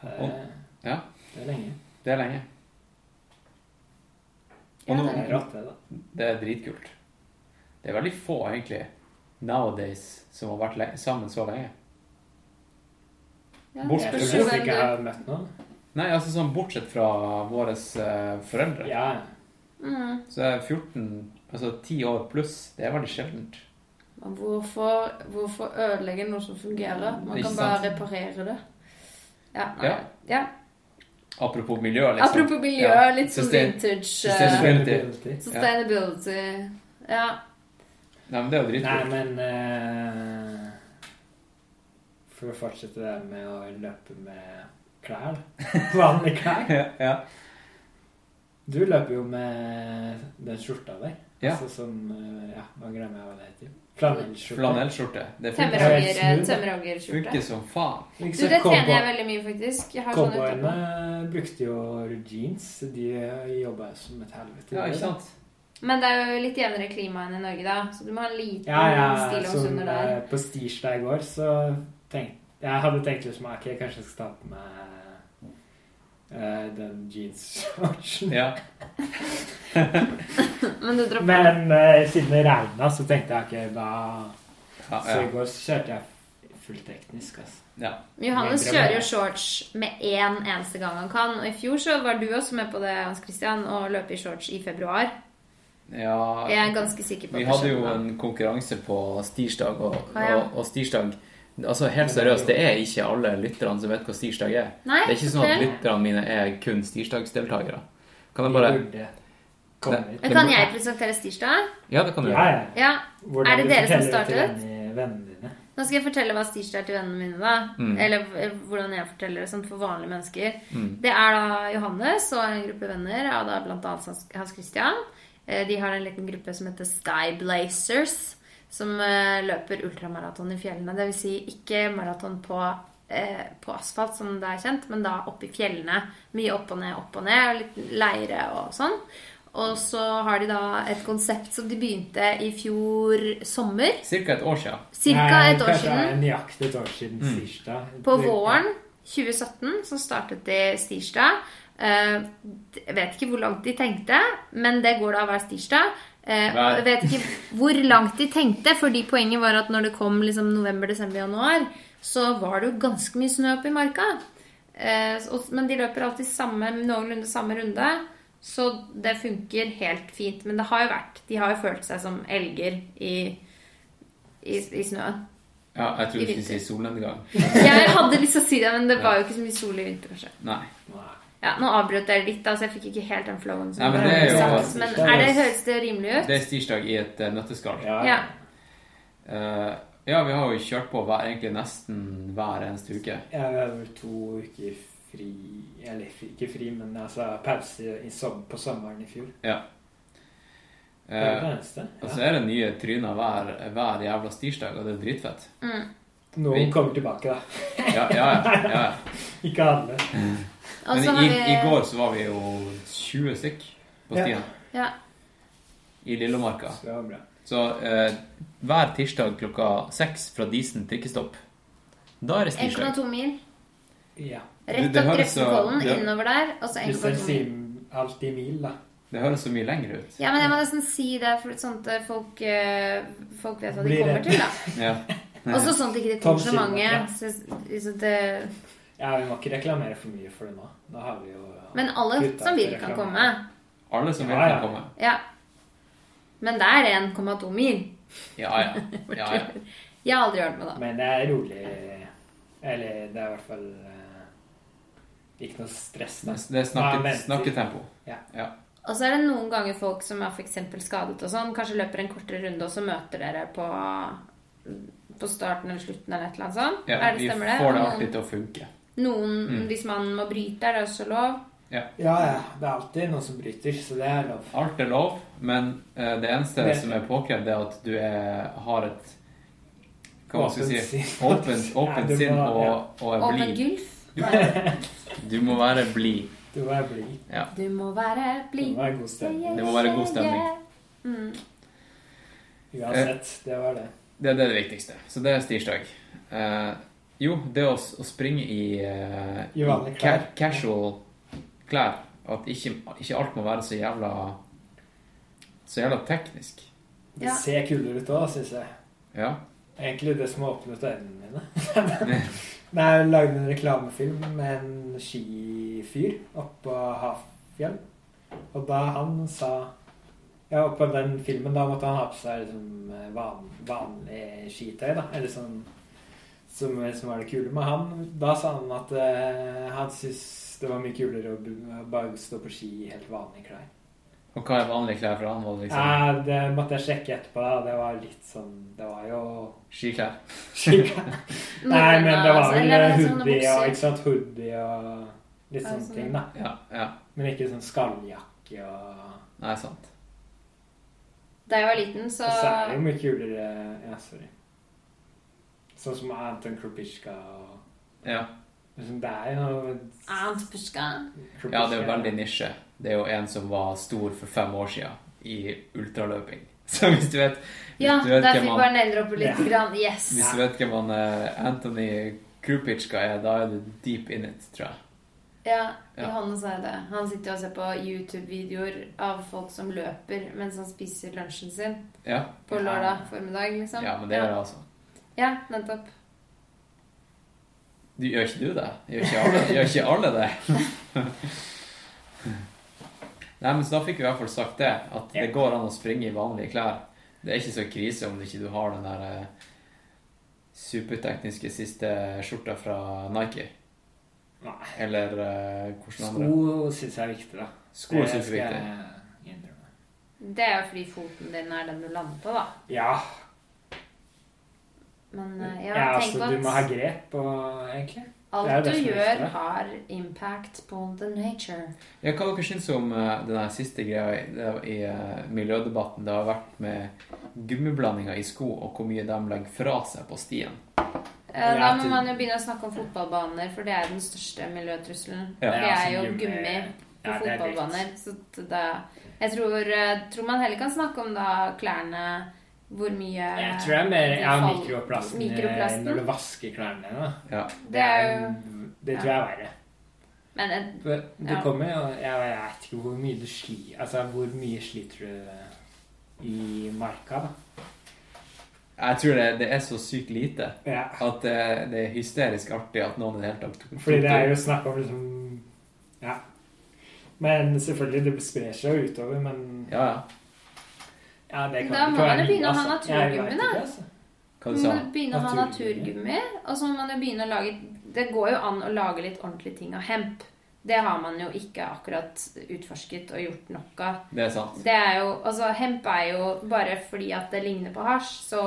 Og, Ja, Det er lenge. det er lenge. Og nå, Det er rått, det, det er dritkult. Det er veldig få, egentlig, nowadays, som har vært sammen så lenge. Ja, Bortsett fra ikke jeg har møtt noen. Nei, altså sånn bortsett fra våre eh, foreldre. Ja, Mm. Så er 14, altså 10 år pluss, det er veldig sjeldent. Men Hvorfor, hvorfor ødelegge noe som fungerer? Man kan bare sant? reparere det. Ja. nei. Ja. ja. Apropos miljø, liksom. Apropos miljø, Ja. litt sånn vintage eh, sustainability. Sustainability. Ja. Nei, men det er jo Nei, men uh, For å fortsette det med å løpe med klær. Vanlige klær. Ja, ja. Du løper jo med den skjorta der. Ja. Altså som eh, Ja, nå glemmer jeg hva det heter. Flanellskjorte. Flanellskjorte. Det funker, som faen. Du, det trener jeg veldig mye, faktisk. Cowboyene brukte jo jeans. De jobba som et helvete. Ja, ikke sant? Men det er jo litt jevnere klima enn i Norge, da. Så du må ha en liten Ja, ja. stil også under der. eh, på Stirsdag i går, så tenkte Jeg hadde tenkt liksom ok, kanskje jeg skal ta på meg eh, den jeans-shortsen. Ja. Men du dropper Men eh, siden det regna, så tenkte jeg ok, da Ja, Så i går så kjørte jeg fullt teknisk, altså. ja. Johannes kjører jo shorts med én eneste gang han kan. Og i fjor så var du også med på det, Hans Christian, å løpe i shorts i februar. ja. Jeg er ganske sikker på Vi hadde jo en konkurranse på stirsdag, og, Ah, ja. og, og stirsdag Altså Helt seriøst, det er ikke alle lytterne som vet hva stirsdag er. Nei, Det er ikke sånn at lytterne mine er kun stirsdagsdeltakere. Kan jeg bare komme Kan jeg presentere Stirsdag? Ja, det kan du Ja, gjøre. ja. Ja. Er det dere som startet? Nå skal jeg fortelle hva Stirsdag er til vennene mine, da. Mm. Eller eh, hvordan jeg forteller det sånn for vanlige mennesker. Mm. Det er da Johannes og en gruppe venner av da annet Hans- Hans Christian. Eh, De har en liten gruppe som heter Sky Blazers, som eh, løper ultramaraton i fjellene. Det vil si ikke maraton på, eh, på asfalt, som det er kjent, men da oppe i fjellene. Mye opp og ned, opp og ned, og litt leire og sånn. Og så har de da et konsept som de begynte i fjor sommer. Cirka et år siden. Cirka Nei, et år siden. Nøyaktig et år siden Mm. tirsdag. På våren 2017 så startet de Stirsdag. Eh, Jeg vet ikke hvor langt de tenkte, men det går da hver tirsdag. Eh, Jeg vet ikke hvor langt de tenkte, fordi poenget var at når det kom liksom november, desember, januar, så var det jo ganske mye snø oppe i marka. Eh, og- Men de løper alltid samme, noenlunde samme runde, så det funker helt fint. Men det har jo vært De har jo følt seg som elger i, i, i snøen. Ja, jeg tror du skulle si solnedgang. Jeg hadde lyst til å si det, men det var jo ikke så mye sol i vinter, kanskje. Nei. Ja, Nå avbrøt jeg litt, da, så jeg fikk ikke helt den flowen. som Nei, men det er jo- sagt. Men er det, høres det rimelig ut? Det er stirsdag i et uh, nøtteskall. Ja. Ja. Uh, ja, vi har jo kjørt på hver, egentlig nesten hver eneste uke. Ja, vi har vel to uker fri Eller ikke fri, men altså pause som, på sommeren i fjor. Ja. Det er Eh, det eneste. og så er det nye tryner hver, hver jævla stirsdag, og det er dritfett. Mm. Noen vi- kommer tilbake, da. Ja, ja, ja. ja. Ikke alle. Men i, vi i går så var vi jo 20 stykk på stien Ja. i Lillemarka. Så eh, hver tirsdag klokka seks fra Disen trikkestopp, da er det stirsdag. 1,2 mil. Ja. Rett opp det- innover der, og så 1,2 mil. mil, da. Det høres så mye lenger ut. Ja, men jeg må nesten si det, for sånn at folk, eh, folk vet hva de kommer til, da. Ja. Og så sånn at det ikke de Tom så mange. Ja. Så, så det, Ja, Vi må ikke reklamere for mye for det nå. Da har vi jo men alle som vil, kan komme. Alle som vil Ja, ja. kan komme. Ja. Men det er 1,2 mil. Ja, ja. ja, ja. Jeg har aldri hørt med det. Men det er rolig Eller det er i hvert fall eh, ikke noe stress. Da. Det det er Ja, snakket, snakketempo. Ja. Ja. Og så er det noen ganger folk som er f.eks. skadet og sånn, kanskje løper en kortere runde, og så møter dere på, på starten eller slutten eller et eller annet sånt. Ja, er det, vi stemmer det? får det alltid til å funke. Noen, Mm. hvis man må bryte, er det også lov. Ja, ja. Det er alltid noen som bryter, så det er lov. Alt er lov, men uh, det eneste Det- som er påkrevd, er at du er, har et hva man skal jeg si, sinn. åpent, Ja, sinn må- og, ja. og er Åpen blid. Du, Du må være blid. Du er blid. Ja. Du må være Det blid. god stemning. Det må være god stemning. Mm. Uansett, det var det. Det, det er det viktigste. Så det er stirsdag. Uh, jo, det å, å springe i, uh, I ca casual klær. At ikke, ikke alt må være så jævla Så jævla teknisk. Det Ja. ser kulere ut òg, syns jeg. Ja. Egentlig det som åpnet øynene mine. Nei, Jeg lagde en reklamefilm med en skifyr oppå Hafjell. Og da han sa Ja, og på den filmen da måtte han ha på seg liksom van, vanlig skitøy, da. Eller sånn som, som var det kule med han. Da sa han at uh, han syntes det var mye kulere å bare stå på ski i helt vanlige klær. Og hva er vanlige klær for han? Var det liksom Ja, det måtte jeg sjekke etterpå, da. Det var litt sånn Det var jo skiklær? skiklær. Nei, men det var Altså, vel eller hoodie og ikke sant, hoodie og litt sånne sånn, ting, da. Ja. ja. Men ikke sånn skalljakke og Nei, sant. Da jeg var liten, så så er det jo mye kulere Ja, sorry. Sånn som Anton Krupitsjka og Ja. liksom, Det er jo Ant Pushka. ja, det er jo veldig nisje. Det er jo en som var stor for fem år siden i ultraløping. Så hvis du vet, hvis Ja, du vet der fikk bare nedre opp litt. Ja. Grann. Yes. Hvis du vet hvem han Anthony Krupitsjka er, da er du deep in it, tror jeg. Ja, Ja. Johannes er det. Han sitter og ser på YouTube-videoer av folk som løper mens han spiser lunsjen sin Ja, på lørdag formiddag, liksom. ja men det gjør jeg altså. Ja, nettopp. Du, gjør ikke du det? Gjør ikke alle, gjør ikke alle det? Nei, men så da fikk vi i hvert fall sagt det, at det går an å springe i vanlige klær. Det er ikke så krise om du ikke har den der eh, supertekniske siste skjorta fra Nike. Nei. Eller uh, hvordan andre. Sko syns jeg er viktig, da. Sko er jeg er viktig. jeg innrømme. Det er jo fordi foten din er den du lander på, da. Ja. Men uh, ja, ja tenk altså, på du må ha grep og egentlig. Alt du gjør, har impact på the nature. Ja, hva dere syns om uh, den siste greia i, det- i uh, miljødebatten? Det har vært med gummiblandinger i sko, og hvor mye de legger fra seg på stien. Eh, Ja, Da må man jo begynne å snakke om fotballbaner, for det er den største miljøtrusselen. Ja. Det er jo gummi- gummi på Ja, er fotballbaner. Så da, jeg tror, eh, tror man heller kan snakke om da klærne Hvor mye Jeg tror det er mer ja, mikroplasten, eh, mikroplasten. når du vasker klærne dine. Ja. Det er jo Det tror jeg er verre. Men en, For Det Ja. kommer jo Jeg vet ikke hvor mye du sliter Altså, hvor mye sliter du i marka, da? Jeg tror det, det er så sykt lite Ja. at det, det er hysterisk artig at noen i det hele tatt Fordi det er jo snakk om liksom Ja. Men selvfølgelig, det sprer seg jo utover, men Ja, ja. Ja, det kan Da må man jo begynne å ha. Naturgummi, da. altså. Hva man du sa begynne å ha Naturgummi. Og så må man jo begynne å lage Det går jo an å lage litt ordentlige ting av hemp. Det har man jo ikke akkurat utforsket og gjort nok av. Det er sant. Det er jo Altså, hemp er jo Bare fordi at det ligner på hasj, så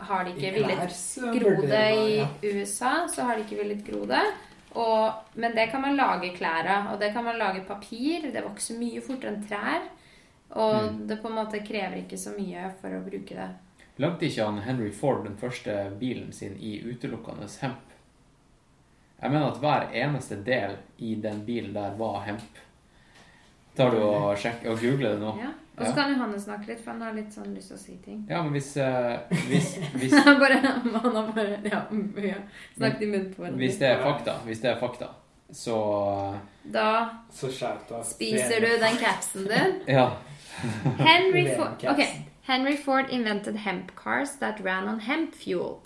har de ikke villet gro det i. USA, så har de ikke villet gro det. Og, men det kan man lage klær av. Og det kan man lage papir. Det vokser mye fortere enn trær. Og Mm. det på en måte krever ikke så mye for å bruke det. Lagde ikke han Henry Ford den første bilen sin i utelukkende hemp? Jeg mener at hver eneste del i den bilen der var hemp. Tar du og sjekker og googler det nå? Ja. Og så Ja. kan Johanne snakke litt, for han har litt sånn lyst til å si ting. Ja, men hvis, uh, hvis, hvis, bare, han har bare ja, ja, snakket i munnen på hvis det er fakta, hvis det er fakta, så Da Så spiser du den capsen din. Ja. Henry Ford, okay. Henry Ford invented hemp cars that ran on hemp fuel.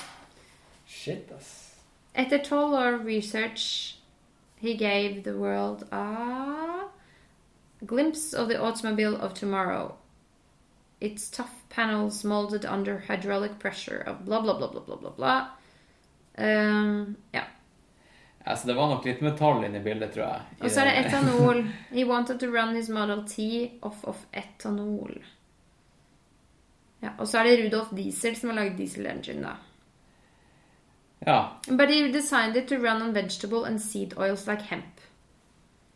Shit, ass. After 12 år research, he gave the world a glimpse of the automobile of tomorrow. Its tough panels molded under hydraulic pressure of blah blah blah blah blah blah blah. Um, ja. så det var nok litt metall inne i bildet, tror jeg. Og så er det etanol. He wanted to run his Model T off of etanol. Ja, og så er det Rudolf Diesel som har laget diesel engine, da. Ja. But he designed it to run on vegetable and seed oils like hemp.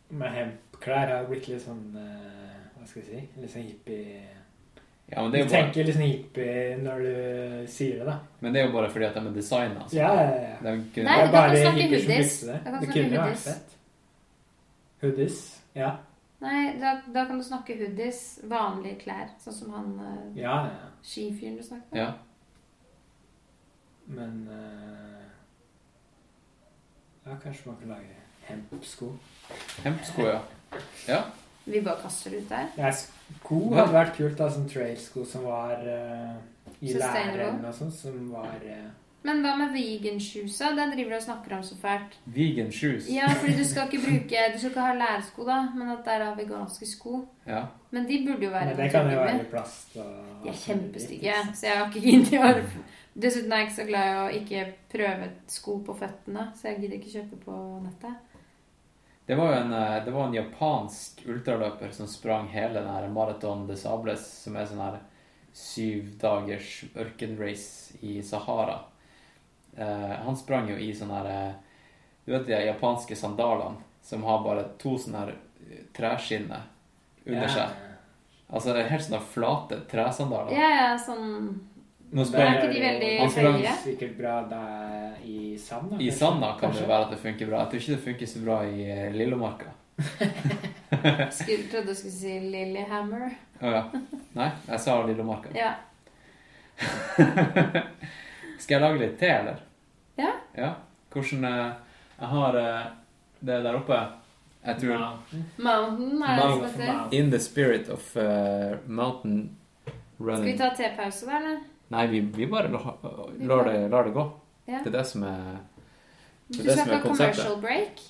Men hempklær har blitt litt sånn eh, Hva skal jeg si? Litt sånn hippie Ja, men det, Du er jo bare, tenker liksom hippie når du sier det, da. men det er jo bare fordi at de er designa. Altså. Ja, ja, ja. De kunne, Nei, da kan snakke hoodies. det. Da kan du Det kunne jo vært hoodies. fett. Hoodies. Ja. Nei, da, da kan du snakke hoodies. Vanlige klær. Sånn som han uh, Ja, ja. skifyren du snakket om. ja. Men uh... Ja, kanskje man kan lage hempsko. Hempsko, ja. Ja. Vi bare kaster det ut der. Ja, sko hadde vært kult, da. Sånn trailsko som var uh, i læreren og sånn. sånt. Som var uh... Men hva med vegan-shoesa? Den driver du og snakker om så fælt. Vegan shoes. Ja, fordi du skal ikke bruke Du skal ikke ha lærsko, da, men at det er veganske sko. Ja. Men de burde jo være Men det kan jo være i plast og De er kjempestygge, så jeg har ikke giddet år. Dessuten er jeg ikke så glad i å ikke prøve sko på føttene, så jeg gidder ikke kjøpe på nettet. Det var jo en, eh, det var en japansk ultraløper som sprang hele den her Marathon de Sables, som er sånn her syv dagers ørkenrace i Sahara. Eh, han sprang jo i sånn her eh, Du vet de japanske sandalene som har bare to sånne her eh, treskinner under yeah. seg? Altså det er helt sånne flate tresandaler. Ja, ja, sånn Nå sprang Er ikke de veldig Han sprang høye? sikkert bra der i sand. da, I sand sanda kan det Kanskje. det være at det funker bra. Jeg tror ikke det funker så bra i eh, Lillomarka. skulle, Trodde du skulle si Lillehammer. Å ja. Nei, jeg sa Lillomarka. Ja. Skal jeg lage litt te, eller? Ja. Ja. Hvordan eh, Jeg har eh, det der oppe. Jeg tror Mountain, Mountain er det som heter. In the spirit of uh, mountain Skal vi running ta tepause, da, eller? Nei, vi, vi bare lar, lar, det, lar det gå. Ja. Det er det som er det Du det skal er ikke ha commercial break?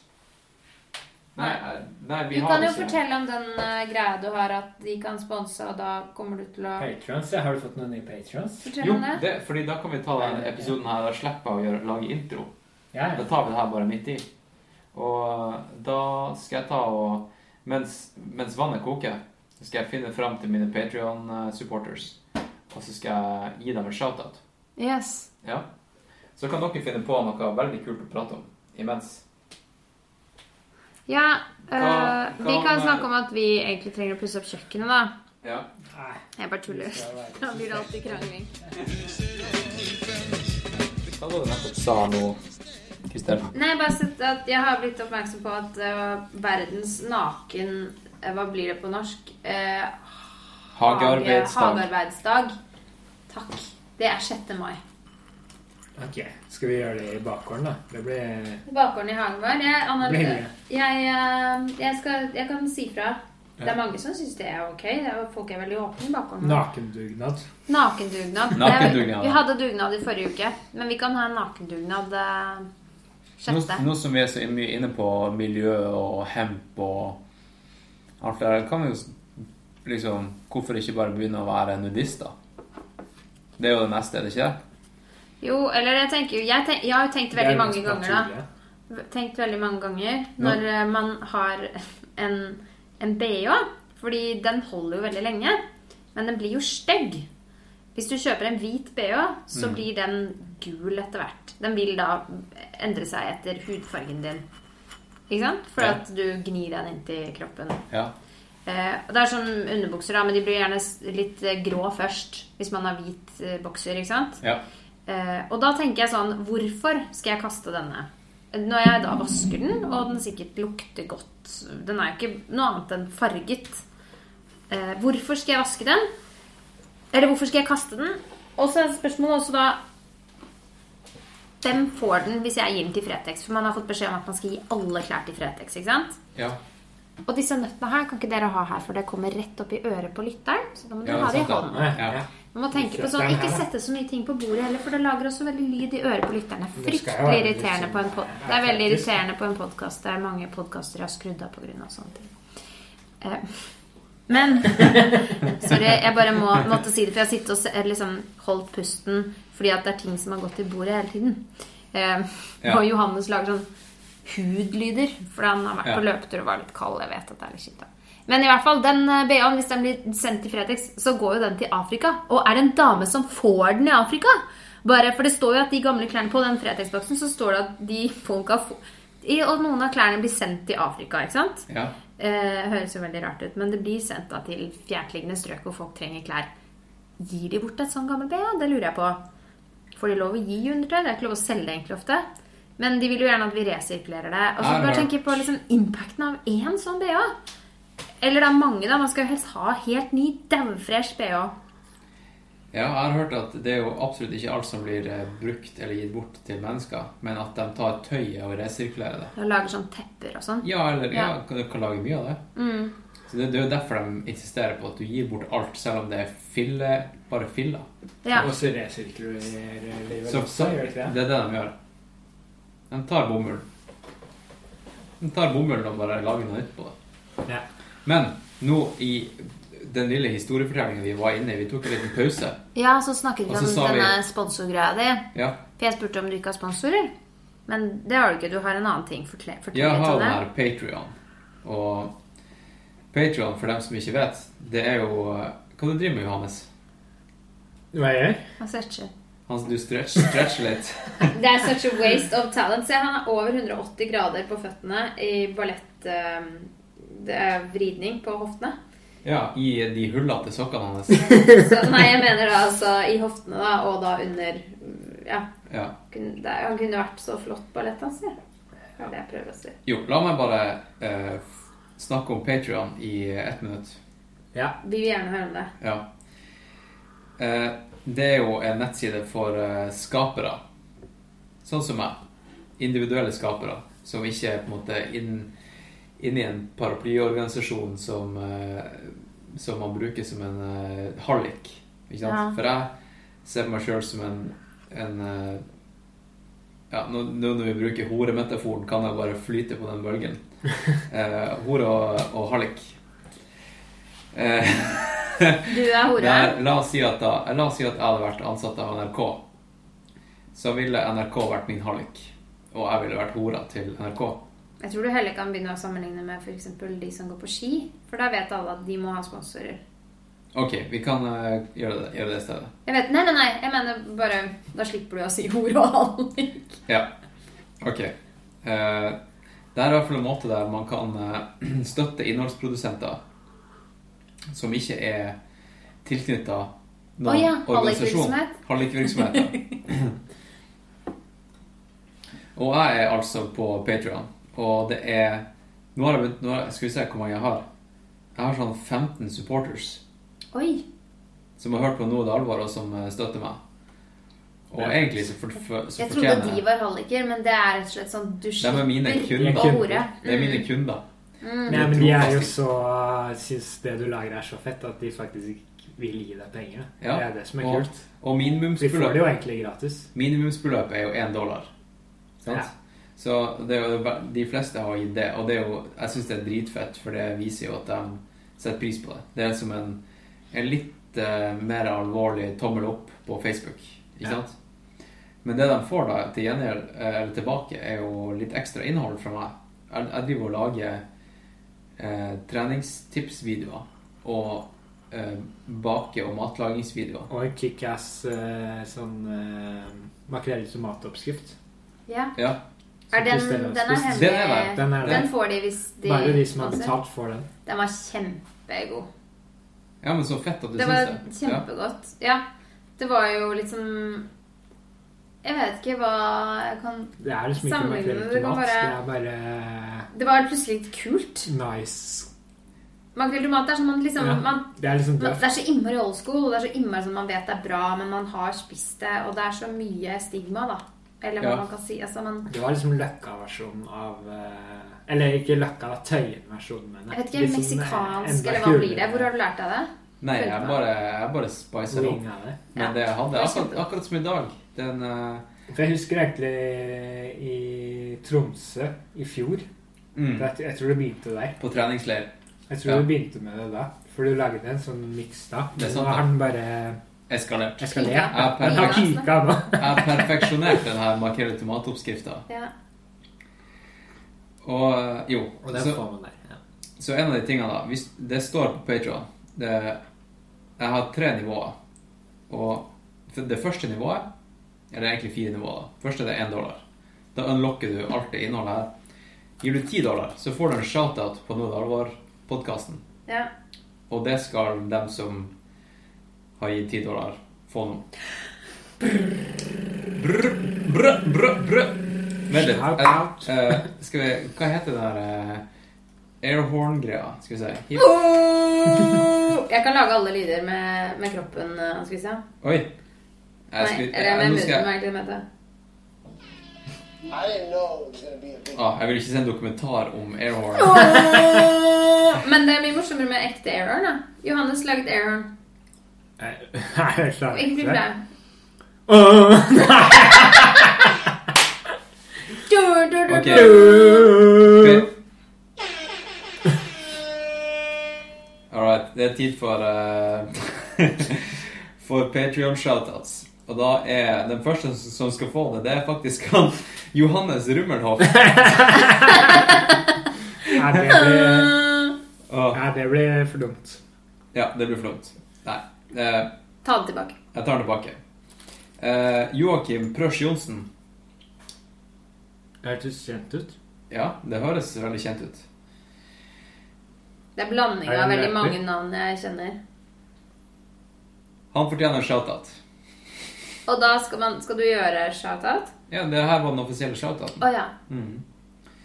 Nei, eh, nei vi Du har kan jo ikke fortelle om den uh, greia du har, at de kan sponse, og da kommer du til å Patrons, ja. Har du fått noen nye patrons? Jo, om det. det, fordi da kan vi ta denne episoden her og slippe å gjøre, lage intro. Ja, Da tar vi det her bare midt i. Og da skal jeg ta og Mens, mens vannet koker, skal jeg finne fram til mine Patrion-supporters. Og så skal jeg gi dem en shout-out. Yes. Ja. Så kan dere finne på noe veldig kult å prate om imens. Ja, eh, Hva- vi kan snakke om at vi egentlig trenger å pusse opp kjøkkenet, da. Ja. Nei, Jeg bare tuller. Da blir det alltid krangling. Hva var det nettopp sa nå, Kristel? Nei, bare sett at jeg har blitt oppmerksom på at uh, verdens naken eh, Hva blir det på norsk? Eh, Hagearbeidsdag. Hagearbeidsdag. Takk. Det er 6. mai. Ok, skal vi gjøre det i bakgården, da? Det blir Bakgården i hagen vår. Jeg, Anna, Blir jeg, jeg, jeg, skal, jeg kan si fra. Det er mange som syns det er ok. Det er, folk er veldig åpne i bakgården. nakendugnad. Nakendugnad. Nakendugnad, Vi hadde dugnad i forrige uke, men vi kan ha en nakendugnad eh, Nå, nå som vi er så mye inne på miljø og hemp og alt det der, kan vi jo liksom Hvorfor ikke bare begynne å være nudist, da? Det er jo det neste, er det ikke det? Jo, eller jeg tenker jo Jeg, tenk, jeg har jo tenkt veldig mange ganger, da. Tenkt veldig mange ganger når eh, man har en, en BH. Fordi den holder jo veldig lenge. Men den blir jo stygg. Hvis du kjøper en hvit BH, så blir den gul etter hvert. Den vil da endre seg etter hudfargen din. Ikke sant? For Ja. at du gnir den inntil kroppen. Ja. Eh, og det er sånn underbukser, da, men de blir gjerne litt eh, grå først. Hvis man har hvit eh, bokser, ikke sant? ja. Eh, og da tenker jeg sånn Hvorfor skal jeg kaste denne? Når jeg da vasker den, og den sikkert lukter godt Den er jo ikke noe annet enn farget. Eh, hvorfor skal jeg vaske den? Eller hvorfor skal jeg kaste den? Og så er spørsmålet også da Hvem får den hvis jeg gir den til Fretex? For man har fått beskjed om at man skal gi alle klær til Fretex. ikke sant? ja. Og disse nøttene her kan ikke dere ha her, for det kommer rett opp i øret på lytteren. Så da må dere Ja, ha det i hånden. Ja. Man må tenke på sånn, Ikke sette så mye ting på bordet heller, for det lager også veldig lyd i øret på lytterne. Fryktelig irriterende sånn- på en pod Det er veldig irriterende på en podkast der mange podkaster har skrudd av pga. sånne ting. Eh, Men Sorry, jeg bare må, måtte si det, for jeg har sittet og liksom, holdt pusten fordi at det er ting som har gått i bordet hele tiden. Eh, Og Johannes lager sånn hudlyder, for han har vært Ja. på løpetur og var litt kald. Jeg vet at det er litt kjipt. Men i hvert fall, den eh, BH-en, hvis den blir sendt til Fretex, så går jo den til Afrika. Og er det en dame som får den i Afrika? Bare, For det står jo at de gamle klærne på den Fretex-boksen, så står det at de folka Og noen av klærne blir sendt til Afrika, ikke sant? ja. Eh, høres jo veldig rart ut, men det blir sendt da til fjerntliggende strøk hvor folk trenger klær. gir de bort et sånn gammelt BH? Det lurer jeg på. Får de lov å gi undertøy? Det er ikke lov å selge egentlig ofte. Men de vil jo gjerne at vi resirkulerer det. Og så har bare tenke på liksom impacten av én sånn BH. Eller det er mange, da. Man skal jo helst ha helt ny, daufresh BH. Ja, jeg har hørt at det er jo absolutt ikke alt som blir eh, brukt eller gitt bort til mennesker, men at de tar tøyet og resirkulerer det. Og lager sånn tepper og sånn. Ja, eller ja, Ja. kan, kan lage mye av det. Mm. Så det, det er jo derfor de insisterer på at du gir bort alt, selv om det er fille, bare filler. Ja. Og så resirkulerer de vel også, så gjør det de ikke er det? det de gjør. De tar bomull. De tar bomull og bare lager noe nytt på det. Ja. Men nå i den lille historiefortellingen vi var inne i, vi tok en liten pause. ja, så snakket vi om denne vi- sponsorgreia di. Ja, For jeg spurte om du ikke har sponsorer. Men det har du ikke. Du har en annen ting. Fortell, fortell jeg har den her Patreon. Og Patreon, for dem som ikke vet, det er jo Hva du driver med, Johannes? Hva jeg gjør? Han stretcher. Han, du stretch, stretcher litt. Det er such a waste of talent. Se, han er over 180 grader på føttene i ballett... eh, det er vridning på hoftene. Ja, i de hullete sokkene hans. Så, nei, jeg mener da altså i hoftene, da, og da under Ja. Ja. kun- Det, han kunne vært så flott ballettdanser. Det er det jeg prøver å si. Jo, la meg bare uh, snakke om Patreon i ett minutt. Ja. Vi vil gjerne høre om det. Ja. Eh, det er jo en nettside for eh, skapere. Sånn som meg. Individuelle skapere. Som ikke er på en måte inn, inn i en paraplyorganisasjon som, eh, som man bruker som en eh, hallik. Ikke sant? Ja. For jeg ser på meg sjøl som en, en ja, nå, nå når vi bruker horemetaforen, kan jeg bare flyte på den bølgen. Eh, hore og, og hallik. Eh, Du er hore. der, la, oss si at da, la oss si at jeg hadde vært ansatt av NRK. Så ville NRK vært min hallik. Og jeg ville vært hora til NRK. Jeg tror du heller kan begynne å sammenligne med f.eks. de som går på ski. For da vet alle at de må ha sponsorer. Ok, vi kan uh, gjøre, det, gjøre det stedet. Jeg vet, Nei, nei, nei. Jeg mener bare Da slipper du å si hore og hallik. Ja. Ok. Uh, det er i hvert fall en måte der man kan uh, støtte innholdsprodusenter som ikke er tilknytta Å ja, hallikvirksomhet. Hallikvirksomheter. og jeg er altså på Patreon, og det er Nå har jeg begynt nå Skal vi se hvor mange jeg har. Jeg har sånn 15 supporters Oi. som har hørt på Noe det alvor, og som eh, støtter meg. Og Ja. egentlig så, for, for, så Jeg trodde de var halliker, men det er rett og slett sånn du er slipper kunder. å hore. Det er mine kunder. Mm. Nei, men de er jo så Syns det du lager er så fett at de faktisk vil gi deg penger. Ja, Det er det som er og- kult. Og De får det jo egentlig gratis. minimumsbeløpet er jo én dollar. Sant? Ja. Så det er jo, de fleste har gitt det, og det er jo, jeg syns det er dritfett, for det viser jo at de setter pris på det. Det er som en, en litt uh, mer alvorlig tommel opp på Facebook. Ikke Ja. sant? Men det de får da til gjengjeld, eh, eller tilbake, er jo litt ekstra innhold fra meg. Jeg, jeg driver og lager eh, treningstipsvideoer og eh, bake- og matlagingsvideoer. Og en kickass eh, sånn eh, makrell i tomatoppskrift. Ja. Ja, Er den, den er den er hemmelig. Den er der. Den er Den får de hvis de Bare de som har betalt, får den. Den var kjempegod. ja men så fett at du Det syns var det. var kjempegodt. Ja. Det var jo liksom Jeg vet ikke hva jeg kan Det er liksom ikke makrell i det, du kan tomat. Det er bare Det var plutselig litt kult. nice. Makrell tomat er sånn man liksom Ja. man, Det er liksom Det er så innmari old school, og det er så innmari sånn man vet det er bra, men man har spist det, og det er så mye stigma, da. Eller hva Ja. man kan si. Altså, man, Det var liksom løkka-versjonen av eh, Eller ikke løkka, da. Tøyen-versjonen. mener jeg vet ikke, Liksom, meksikansk, eller hva blir det? Hvor har du lært deg det? Nei, jeg bare, jeg bare spicer opp. det. Men Ja. det jeg hadde akkurat, akkurat som i dag Den uh... For jeg husker egentlig i Tromsø i fjor mm, jeg, jeg tror det begynte der. På treningsleir. Jeg tror Ja. det begynte med det da. For du lagde en sånn miks da. Det er Nå sant, har han bare Eskalert. eskalert. Kika nå. Jeg har perfeksjonert den her i tomatoppskrifta. Ja. Og eh, jo Og den så, får man der. Ja. så en av de tingene, da hvis Det står på Patreon det, Jeg har tre nivåer. Og det første nivået Eller egentlig fire nivåer. da. Første det er én dollar. Da unlocker du alt det innholdet her. Gir du ti dollar, så får du en shout-out på Noe av alvor-podkasten. ja. Og det skal dem som har gitt ti dollar. Få nå. Brr, brr, brr, brr. Vent litt. Shout Eh, out. eh, skal vi Hva heter det der uh, airhorn-greia? Skal vi si. Hip. Jeg kan lage alle lyder med, med kroppen, eh, skal vi se. Oi. Nei, Jeg skulle, eller jeg, med munnen, skal ah, jeg vil ikke se en dokumentar om airhorn. Men det er mye morsommere med ekte airhorn, da. Johannes laget airhorn. Nei, jeg klarer Ikke det. flau. Du, du. All right. Det er tid for uh, For Patrion-shoutouts. Og da er den første som skal få det, det er faktisk han Johannes Rummelhoff. Nei, det blir, Åh, nei, det blir for dumt. ja, det blir flott. Nei. eh, Ta det tilbake. jeg tar den tilbake. Eh, Joakim Prøsch Johnsen. Det hørtes kjent ut. Ja, det høres veldig kjent ut. Det er blanding Er det av en veldig rapper? mange navn jeg kjenner. Han fortjener en shoutout. Og da skal, man, skal du gjøre shout-out? Ja, det her var den offisielle shoutouten. Oh, ja. Mm.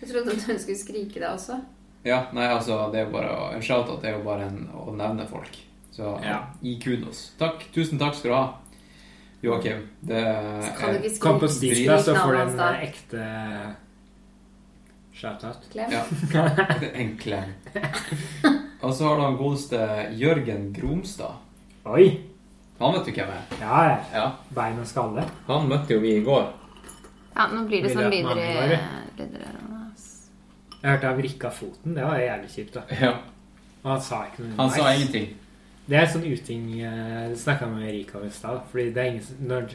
Jeg trodde at hun skulle skrike det også. Ja, nei, altså, det er jo bare En shoutout er jo bare en, å nevne folk. Så Ja. gi kudos. Takk. Tusen takk skal du ha, Joakim. Det Kan du er ikke Kom på skrike Stifta, så får du navnet hans en da? eh, ekte shout-out. Klem. Ja. En klem. Og så har du han godeste Jørgen Gromstad. Oi! Han vet du hvem er? Ja, ja. Ja. Bein og skalle. Han møtte jo vi i går. Ja, nå blir det sånn videre... videre Jeg hørte han vrikka foten. Det var jævlig kjipt. da. Ja. Og han sa ikke noe Han sa ingenting. Det er sånn uting eh, Det snakka jeg med Rika om i stad. Fordi det er ingen når,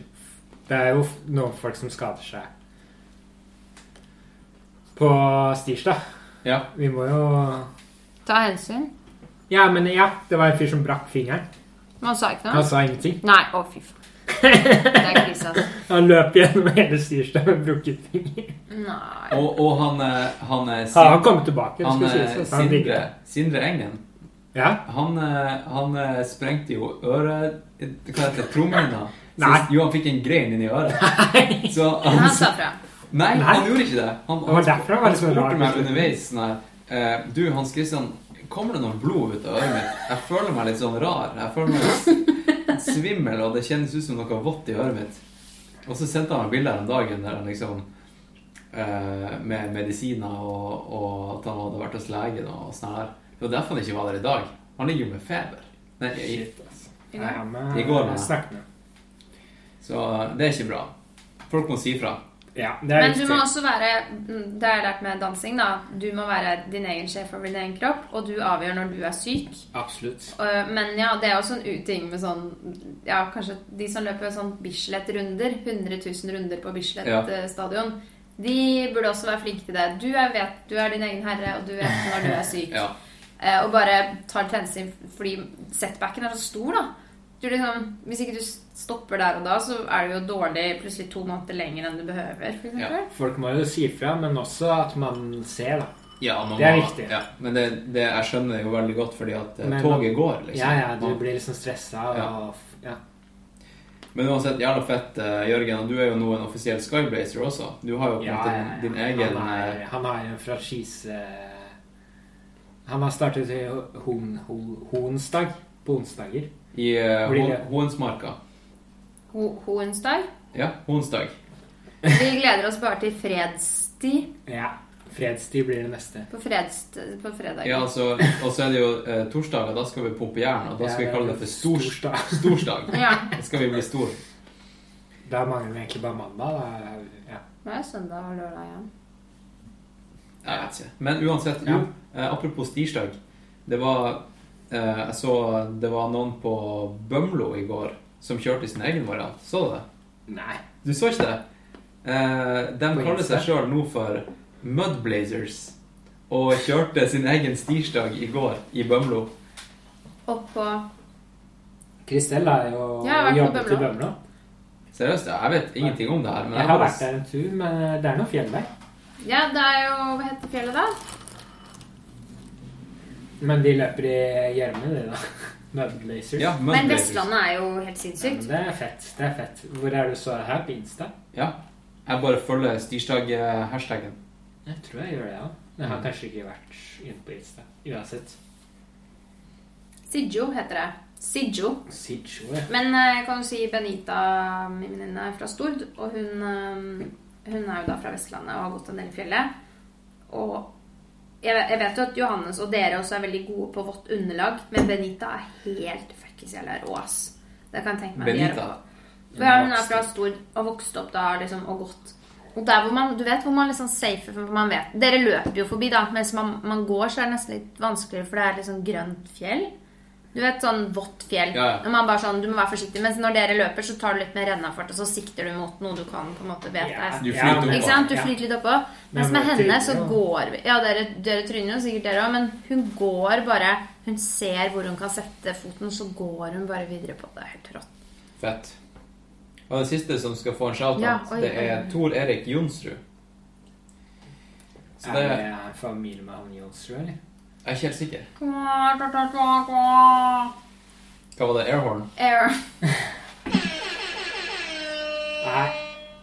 Det er jo noen folk som skader seg på Stirsdag. Ja. Vi må jo Ta hensyn. Ja, men ja, det var en fyr som brakk fingeren. Man sa ikke noe? Han sa ingenting. Nei. Å, fy faen. Det er krise, altså. Han løp gjennom hele Stirsdag med brukket finger. Nei. Og, og han, eh, han er Ja, han kom tilbake. Han skulle eh, sies, han Sindre, digger. Sindre Engen. Ja? Han, eh, han eh, sprengte jo øret Hva heter det? Trommehinna. Nei. Jo, han fikk en grein inni øret. Så Men han, han sa fra. nei, Nei. han gjorde ikke det. Han, Det var han, derfor han var han så rar. spurte meg underveis sånn her eh, Du, Hans Christian, kommer det noe blod ut av øret mitt? Jeg føler meg litt sånn rar. Jeg føler meg litt svimmel, og det kjennes ut som noe vått i øret mitt. Og så sendte han meg bilder om dagen der han liksom eh, Med medisiner og, og at han hadde vært hos legen og sånn her. Det var derfor han ikke var der i dag. Han ligger jo med feber. Nei, Shit, altså. I går? I går, så det er ikke bra. Folk må si fra. Ja, Men du må også være Det har jeg lært med dansing, da. Du må være din egen sjef over din egen kropp, og du avgjør når du er syk. Absolutt. Men ja, det er også en uting med sånn Ja, kanskje de som løper sånn Bislett-runder, 100 000 runder på Bislett Ja. stadion, de burde også være flinke til det. Du er, vet, du er din egen herre, og du vet når du er syk. Ja. Eh, og bare tar hensyn fordi setbacken er så stor, da. Du liksom, hvis ikke du stopper der og da, så er du jo dårlig plutselig to måneder lenger enn du behøver. For. Ja. Folk må jo si fra, men også at man ser, da. Ja, man Det er må- viktig. Ja, men det, det, jeg skjønner jo veldig godt, fordi at eh, Men- toget går, liksom. Ja, ja, du Man- blir liksom stressa og ja. Men uansett, jævla fett, eh, Jørgen. og Du er jo nå en offisiell Skyblazer også. Du har jo på en Ja, måte ja, din, din egen han, er, eh, han har en franchise Han har startet i Hon, på onsdager. i eh, Blir Ho- Hoensdag. Ja, Honsdag. Vi gleder oss bare til fredstid Ja. Fredstid blir det neste. på, fredst, på fredag. Ja, altså, og så er det jo eh, og Da skal vi pumpe jern, og da skal vi kalle det for stor, Storsdag. storsdag. Ja. Da skal vi bli stor. Da mangler vi egentlig bare mandag. Da. Ja. Det er søndag og lørdag igjen. Jeg vet ikke. Men uansett, jo, eh, apropos tirsdag. Det var eh, Jeg så det var noen på Bømlo i går som kjørte sin egen variant. Så du det? Nei. Du så ikke det? Eh, de kaller seg sjøl nå for Mudblazers. Og kjørte sin egen stirsdag i går i Bømlo. Oppå Kristella er jo Jeg har vært på jobbet i Bømlo. Bømlo. Seriøst, jeg vet ingenting om det her. Men Jeg jeg har bare, vært der en tur, men det er noe fjell der. Ja, det er jo Hva heter fjellet da? Men de løper i gjørme, de, da. Mudblazers. Ja, Men Vestlandet er jo helt Ja, det er fett. Det er fett. Hvor er du så her på Insta? Ja. Jeg bare følger Stirsdag-hashtagen. Jeg tror jeg gjør det, ja. Jeg har kanskje ikke vært inne på Insta. Uansett. Sidjo heter det. Sidjo. Sidjo, ja. Men eh, jeg kan jo si Benita, min venninne, er fra Stord. Og hun, eh, hun er jo da fra Vestlandet og har gått en del i fjellet. Og jeg, vet- jo at Johannes og dere også er veldig gode på vått underlag, men Benita er helt fuckings jævla rå, ass. Det kan jeg tenke meg. Benita. rå. Ja, hun er fra stor og vokst opp da liksom, og gått. Og der hvor man, du vet hvor man liksom safer, for man vet Dere løper jo forbi, da. Mens man, man går, så er det nesten litt vanskeligere, for det er liksom grønt fjell. Du vet, sånn vått fjell. Ja, ja. Når man bare sånn, Du må være forsiktig. Mens når dere løper, så tar du litt mer rennafart, og så sikter du mot noe du kan på en måte vet Ja, er Du flyter men- Ikke sant? Du Ja. flyter litt oppå. Mens med henne så går vi Ja, dere, dere tryner jo sikkert dere òg, men hun går bare Hun ser hvor hun kan sette foten, så går hun bare videre på. Det er helt rått. Fett. Og den siste som skal få en shout-out, Ja, det er. Tor Erik Jonsrud. Så Er det det familie med han Jonsrud, eller? Jeg er ikke helt sikker. Hva var det? Airhorn? Nei.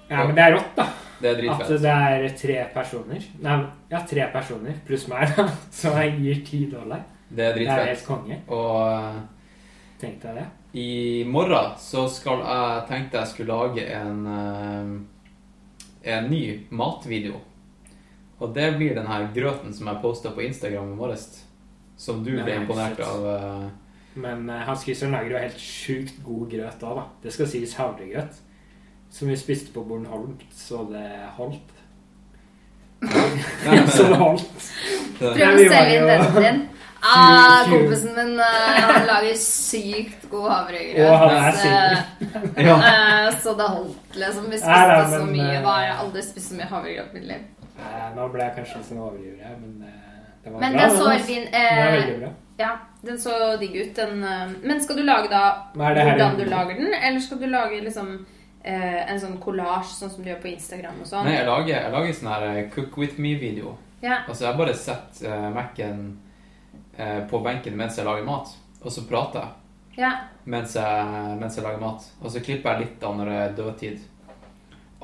Ja, men det er rått, da. Det er At dritfett. det er tre personer. Nei, ja, tre personer pluss meg, da. Som jeg gir ti dollar. Det er dritfett. Det er helt konge. Og eh, Tenk deg det. i morgen så skal jeg tenkte jeg skulle lage en eh, en ny matvideo. Og det blir den her grøten som jeg posta på Instagram i morges. Som du ble imponert av. eh, Men uh, Hans Christian lager jo helt sjukt god grøt da, da. Det skal sies havregrøt. Som vi spiste på Bornholm, så det holdt. Så det holdt. Prøv å selge inn den din. Ah, kompisen min uh, han lager sykt god havregrøt. Og han er så, singel. ja. eh, så det holdt, liksom. Vi spiste nei, så men, mye. eh, Da har jeg aldri spist så mye havregrøt i mitt liv. Eh, nå ble jeg kanskje litt sånn overdriver her, men eh, det var Men bra. den så altså. fin Den er eh, veldig bra. Ja, den så digg ut. Den, eh, men skal du lage da hvordan du lager den, eller skal du lage liksom eh, en sånn collage, sånn som du gjør på Instagram og sånn? Nei, jeg lager, jeg lager sånn her Cook with me-video. Ja. Altså, jeg bare setter uh, Mac-en uh, på benken mens jeg lager mat, og så prater jeg ja. mens jeg, mens jeg lager mat. Og så klipper jeg litt av når det er dødtid.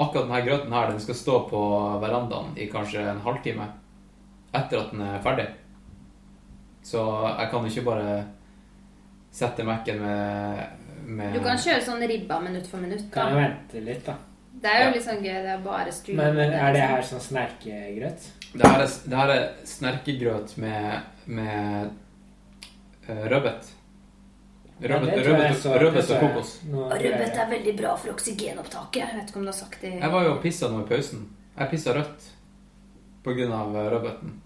Akkurat denne grøten her, den skal stå på verandaen i kanskje en halvtime etter at den er ferdig. Så jeg kan jo ikke bare sette Mac-en med, med Du kan kjøre sånn ribba minutt for minutt. Kan jeg Da. vente litt, da. Det er jo Ja. litt sånn gøy. Det er bare stream. Men men, er det her sånn snerkegrøt? Det her er, det her er snerkegrøt med, med uh, rødbet. Så og kokos. Og rødbet er veldig bra for oksygenopptaket. Jeg vet ikke om du har sagt det. Jeg var jo og pissa nå i pausen. Jeg pissa rødt av eh, rødbeten.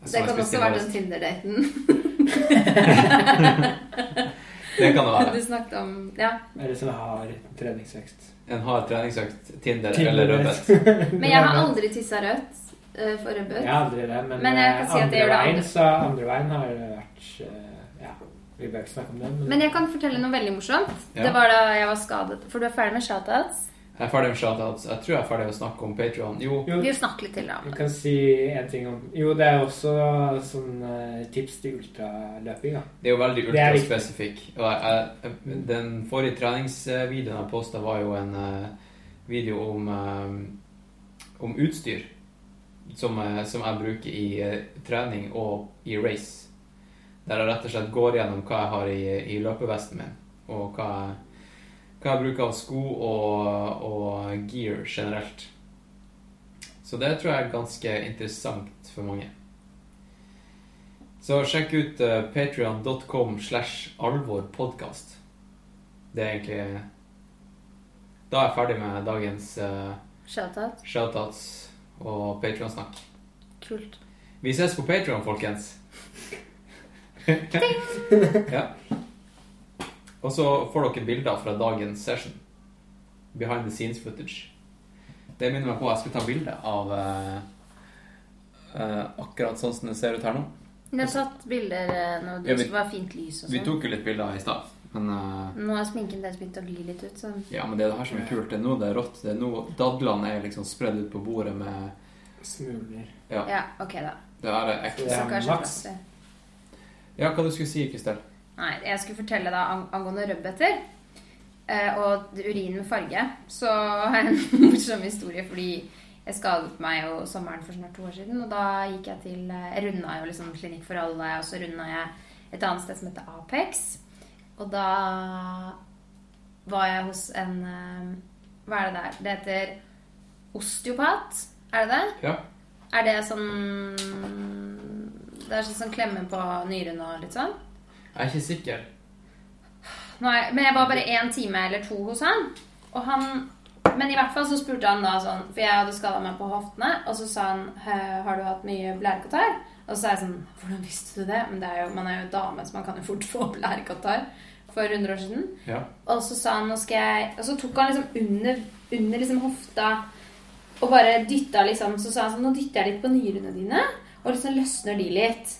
Det kan også være den Tinder-daten Det kan det være. du snakket om. Ja. Eller som har hard treningsøkt? En hard treningsøkt, Tinder, Tinder. eller rødbet. Men jeg har aldri tissa rødt eh, for rødbet. Jeg har aldri det, men, Men jeg kan eh, si at andre gjør det veien, andre. så andre veien har det vært Ja, vi bør ikke snakke om det, men, Men jeg kan fortelle noe veldig morsomt. Ja. Det var da jeg var skadet. For du er ferdig med shoutouts? Jeg er ferdig med shoutouts. Jeg tror jeg er ferdig med å snakke om Patreon. Jo, jo, Vi snakker litt til, da. Du kan si en ting om Jo, det er også sånn eh, tips til ultraløping, da. det er jo veldig Det ultraspesifikk. Og jeg, jeg, den forrige treningsvideoen jeg posta, var jo en eh, video om, eh, om utstyr. Som, som jeg bruker i trening og i race. Der jeg rett og slett går gjennom hva jeg har i, i løpevesten min, og hva jeg, hva jeg bruker av sko og, og gear generelt. Så det tror jeg er ganske interessant for mange. Så sjekk ut uh, patreon.com slash alvorpodkast. Det er egentlig Da er jeg ferdig med dagens uh, Shoutout. shoutouts og Patreon-snakk. Kult. Vi ses på Patreon, folkens. Ja. Og så får dere bilder fra dagens session. Behind the scenes footage. Det minner meg på at jeg skulle ta bilde av uh, uh, akkurat sånn som det ser ut her nå. Du har tatt bilder eh, når det Ja, vi- var fint lys og Vi sånn. tok jo litt bilder i stad, men uh, Nå har sminken deres begynt å gli litt ut, så Ja, men det er det her som er kult. Det er nå det er rått. Det er nå dadlene er liksom spredd ut på bordet med Smuler. ja, ok, da. Det er ekte. Det Så er kanskje maks. plass til Ja, hva du skulle si, Kristel? Nei, jeg skulle fortelle deg ang angående rødbeter eh, og urin med farge. Så har jeg en morsom historie, fordi jeg skadet meg jo sommeren for snart to år siden. Og da gikk jeg til eh, Jeg runda jo liksom Klinikk for alle, og så runda jeg et annet sted som heter Apex. Og da var jeg hos en eh, Hva er det der? Det heter osteopat. Er det det? Ja. Er det sånn Det er sånn som klemmer på nyrene og litt sånn? Jeg er ikke sikker. Nei, men jeg var bare én time eller to hos han. Og han Men i hvert fall så spurte han da sånn For jeg hadde skada meg på hoftene, og så sa han Har du hatt mye blærekatarr? Og så sa jeg sånn Hvordan visste du det? Men det er jo, man er jo dame, så man kan jo fort få blærekatarr for 100 år siden. Ja. Og så sa han nå skal jeg Og så tok han liksom under, under liksom hofta og bare dytta liksom Så sa han sånn Nå dytter jeg litt på nyrene dine, og liksom løsner de litt.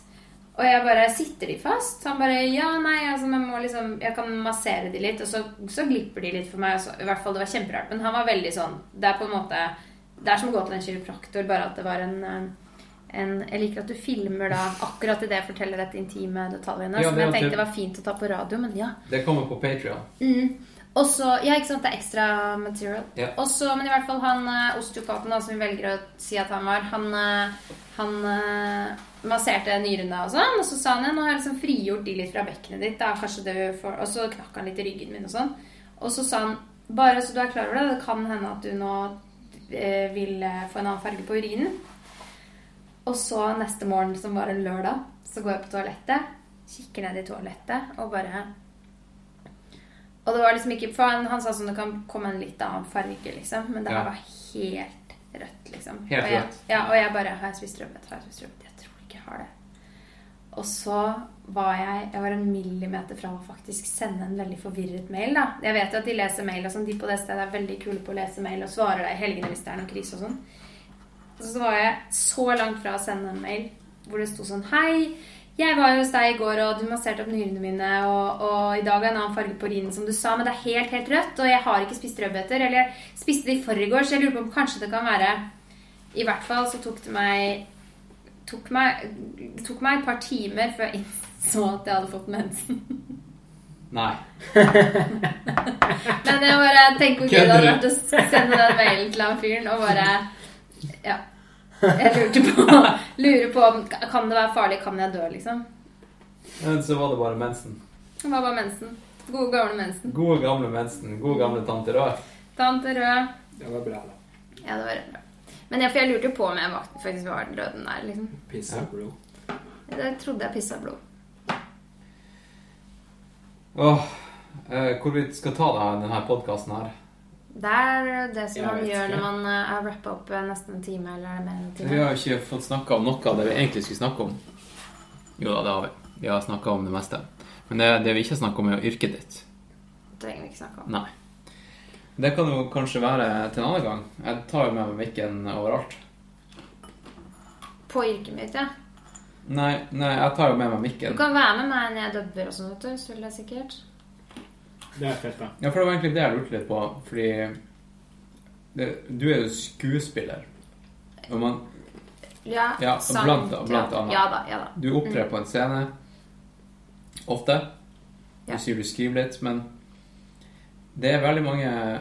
Og jeg bare Sitter de fast? Så Han bare Ja, nei, altså jeg må liksom Jeg kan massere de litt, og så, så glipper de litt for meg. Så, I hvert fall, det var kjemperart. Men han var veldig sånn Det er på en måte Det er som å gå til en kiropraktor, bare at det var en eh, en, jeg liker at du filmer da akkurat idet jeg forteller dette intime detaljene. Ja, som det jeg tenkte var fint å ta på radio, men ja. Det kommer på Patrion. Mm. Og så, ja, ikke sant, det er ekstra material. Ja. Også, men i hvert fall han eh, osteopaten som vi velger å si at han var, han, eh, han eh, masserte nyrene og sånn, og så sa han ja, nå har jeg liksom frigjort de litt fra bekkenet ditt, da, kanskje du får, og så knakk han litt i ryggen min og sånn. Og så sa han, bare så du er klar over det, det kan hende at du nå eh, vil få en annen farge på urinen. Og så neste morgen, som var en lørdag, så går jeg på toalettet, kikker ned i toalettet og bare og det var liksom ikke For han, han sa sånn det kan komme en litt annen farge, liksom. Men det her Ja. var helt rødt, liksom. Helt og jeg, rødt. Ja, og jeg bare Har jeg spist rødbet? Har jeg spist rødbet? Jeg tror ikke jeg har det. Og så var jeg Jeg var en millimeter fra å faktisk sende en veldig forvirret mail, da. Jeg vet jo at de leser mail og sånn. De på det stedet er veldig kule på å lese mail og svarer deg i helgene hvis det er noe krise og sånn. Så var jeg så langt fra å sende en mail hvor det sto sånn Hei, jeg var jo hos deg i går, og du masserte opp nyrene mine, og, og i dag er en annen farge på urinen, som du sa, men det er helt, helt rødt, og jeg har ikke spist rødbeter, eller jeg spiste det i forgårs, så jeg lurer på om kanskje det kan være I hvert fall så tok det meg tok meg, tok meg et par timer før jeg innså at jeg hadde fått mensen. Nei. Men jeg bare tenker hvor gøy det hadde vært å sende den mailen til han fyren og bare Ja. Jeg lurte på, lurer på om Kan det være farlig? Kan jeg dø, liksom? Men så var det bare mensen. Det var bare mensen? Gode, gamle mensen. Gode, gamle mensen. Gode, gamle tante Rød. Tante rød. Det var bra, da. Ja, det var bra. Men jeg, for jeg lurte jo på om jeg faktisk var den røde der, liksom. Pissa blod. Jeg trodde jeg pissa blod. Åh, eh, hvor vi skal ta det denne podkasten her. Det er det som man gjør ikke. når man eh, har rappa opp eh, nesten en time, eller er mer enn en Vi har ikke fått snakka om noe av det vi egentlig skulle snakke om. Jo da, det har vi. Vi har snakka om det meste. Men det, det vi ikke har snakka om, er yrket ditt. Det trenger vi ikke snakke om. Nei. Det kan jo kanskje være til en annen gang. Jeg tar jo med meg mikken overalt. På yrket mitt, ja. Nei, nei, jeg tar jo med meg mikken. Du kan være med meg når jeg dubber og sånn, vet du. Så vil jeg sikkert. Det er fett, da. Ja, for det var egentlig det jeg lurte litt på, fordi det, Du er jo skuespiller. Og man, Ja, Ja, sang, blant- blant annet. Ja da, ja da. du opptrer på en scene ofte. Du Ja. sier du skriver litt, men det er veldig mange